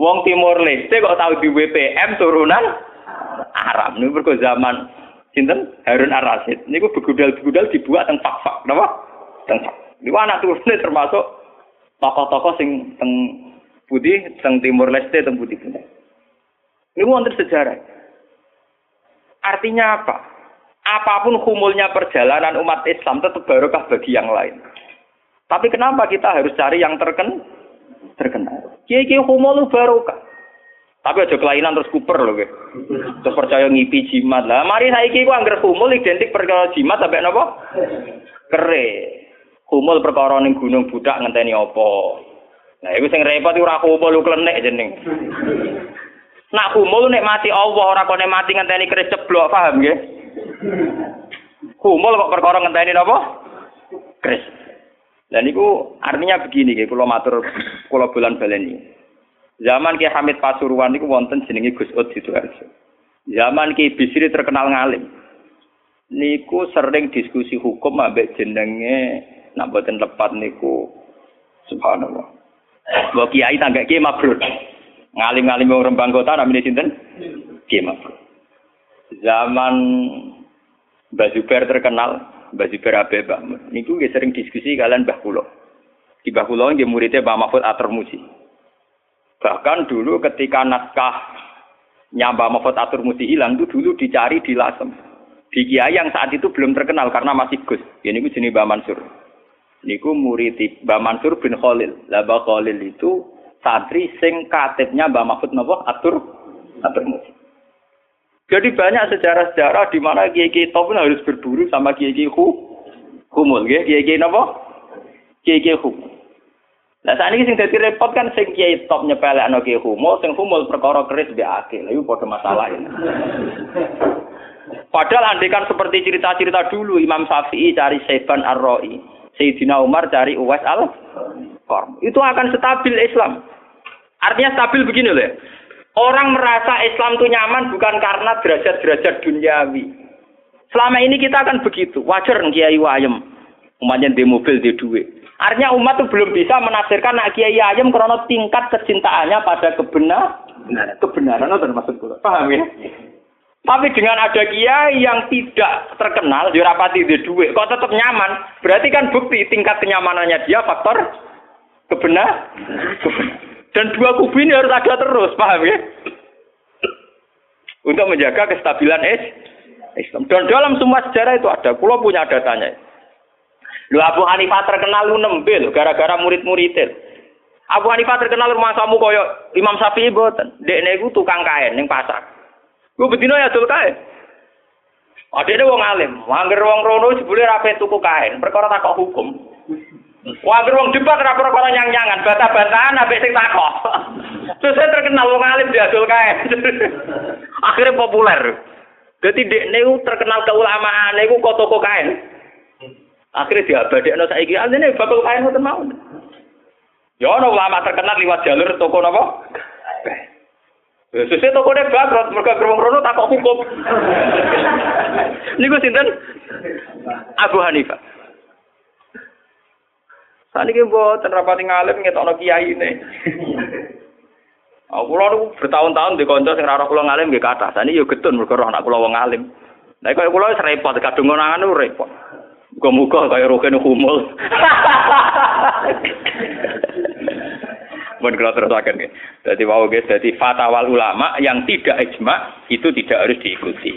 Wong Timur Leste kok tahu di WPM turunan Arab. Ini berko zaman sinten Harun Ar-Rasyid. Niku begudal-begudal dibuat teng fak-fak, napa? Niku anak turune termasuk tokoh-tokoh sing teng Budi, teng Timur Leste, teng Budi Ini Niku wonten sejarah. Artinya apa? Apa pun humulnya perjalanan umat Islam tetap barokah bagi yang lain. Tapi kenapa kita harus cari yang terken terkenal? Kiai-kiai humul barokah. Tapi aja kelainan terus kuper loh, Terus percaya ngipi jimat lah. Mari saiki ku anggar humul identik perkara jimat sampai napa? Kere. Kumul perkara ning gunung budak ngenteni apa. Nah, iku sing repot ora kumul lu klenek jeneng. Nak kumul nek mati Allah ora kok nek mati ngenteni keris ceblok, paham nggih? Kumul kok perkara ngenteni napa? Keris. Dan niku artinya begini nggih, kula matur kula bulan baleni. Zaman Ki Hamid Pasuruan niku wonten jenenge Gus Ud Sidoarjo. Zaman Ki Bisri terkenal ngalim. Niku sering diskusi hukum ambek jenenge nak boten lepat niku subhanallah. Mbok kiai tangga kiai mabrur. Ngalim-ngalim wong Rembang kota namanya sinten? Kiai Ma'ruf. Zaman Mbak Zubair terkenal, Mbak Zubair Abe Mbak Niku sering diskusi kalian Mbah Kulo. Di Mbah Kulo nggih muridnya Mbah Mahfud Atur Musi. Bahkan dulu ketika naskah nyamba Mahfud Atur Musi hilang itu dulu dicari di Lasem. Di Kiai yang saat itu belum terkenal karena masih Gus. Ya niku jenis Mbah Mansur. Niku murid Mbah Mansur bin Khalil. Lah Mbah Khalil itu santri sing katibnya Mbah Mahfud napa Atur Atur Musi. Jadi banyak sejarah-sejarah di mana kiai-kiai top harus berburu sama kiai-kiai hu, humul, kiai-kiai napa? Kiai-kiai humul. Nah saat ini sing dadi repot kan sing kiai top nyepelek ana kiai humul, sing humul perkara keris mbek akil. Lha padha masalah ini. Padahal andekan seperti cerita-cerita dulu Imam Syafi'i cari Saiban Ar-Ra'i, Sayyidina Umar cari Uwais al-Qarm. Itu akan stabil Islam. Artinya stabil begini loh. Orang merasa Islam itu nyaman bukan karena derajat-derajat duniawi. Selama ini kita akan begitu. Wajar Kiai Wayem. Umatnya di mobil, di duit. Artinya umat itu belum bisa menafsirkan Kiai Ayem karena tingkat kecintaannya pada kebenar, kebenaran itu termasuk paham ya? Tapi dengan ada kiai yang tidak terkenal, di rapati di duit, kok tetap nyaman, berarti kan bukti tingkat kenyamanannya dia faktor kebenar. Dan dua kubu ini harus ada terus, paham ya? Untuk menjaga kestabilan Islam. Dan dalam semua sejarah itu ada. Pulau punya datanya. Lu Abu Hanifah terkenal lu nembil gara-gara murid-muridnya. Abu Hanifah terkenal rumah samu koyo Imam Syafi'i boten. Dekne iku tukang kain ning pasar. Ku bedino ya dul kain. Adene wong alim, angger wong rono jebule ra tuku kain, perkara takok hukum. Wah, wong debat ora perkara nyang-nyangan, bantah-bantahan ambek sing takok. [LAUGHS] Terus saya terkenal wong alim diadol kae. [LAUGHS] Akhirnya populer. Jadi dek niku terkenal keulamaan niku kok toko kain. Akhirnya diabadekno saiki asline bakal kain ngoten mawon. Ya ana ulama terkenal liwat jalur toko napa? Sesuai toko deh bangkrut, mereka rono takok hukum. Niku sinten? Abu Hanifah. Saniki mboten rapati ngalim ngetokno kiai ini. Aku kula niku bertahun-tahun di kanca sing ora kula ngalim nggih kathah. Sani yo getun mergo anak kula wong ngalim. Lah kaya kula wis repot kadung ngonangan repot. Muga-muga kaya roken humul. [LAUGHS] Mun kula terusaken nggih. Dadi wau guys, dadi fatwa ulama yang tidak ijma itu tidak harus diikuti.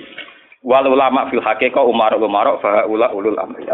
Wal ulama fil haqiqah umar umar fa ulul amri.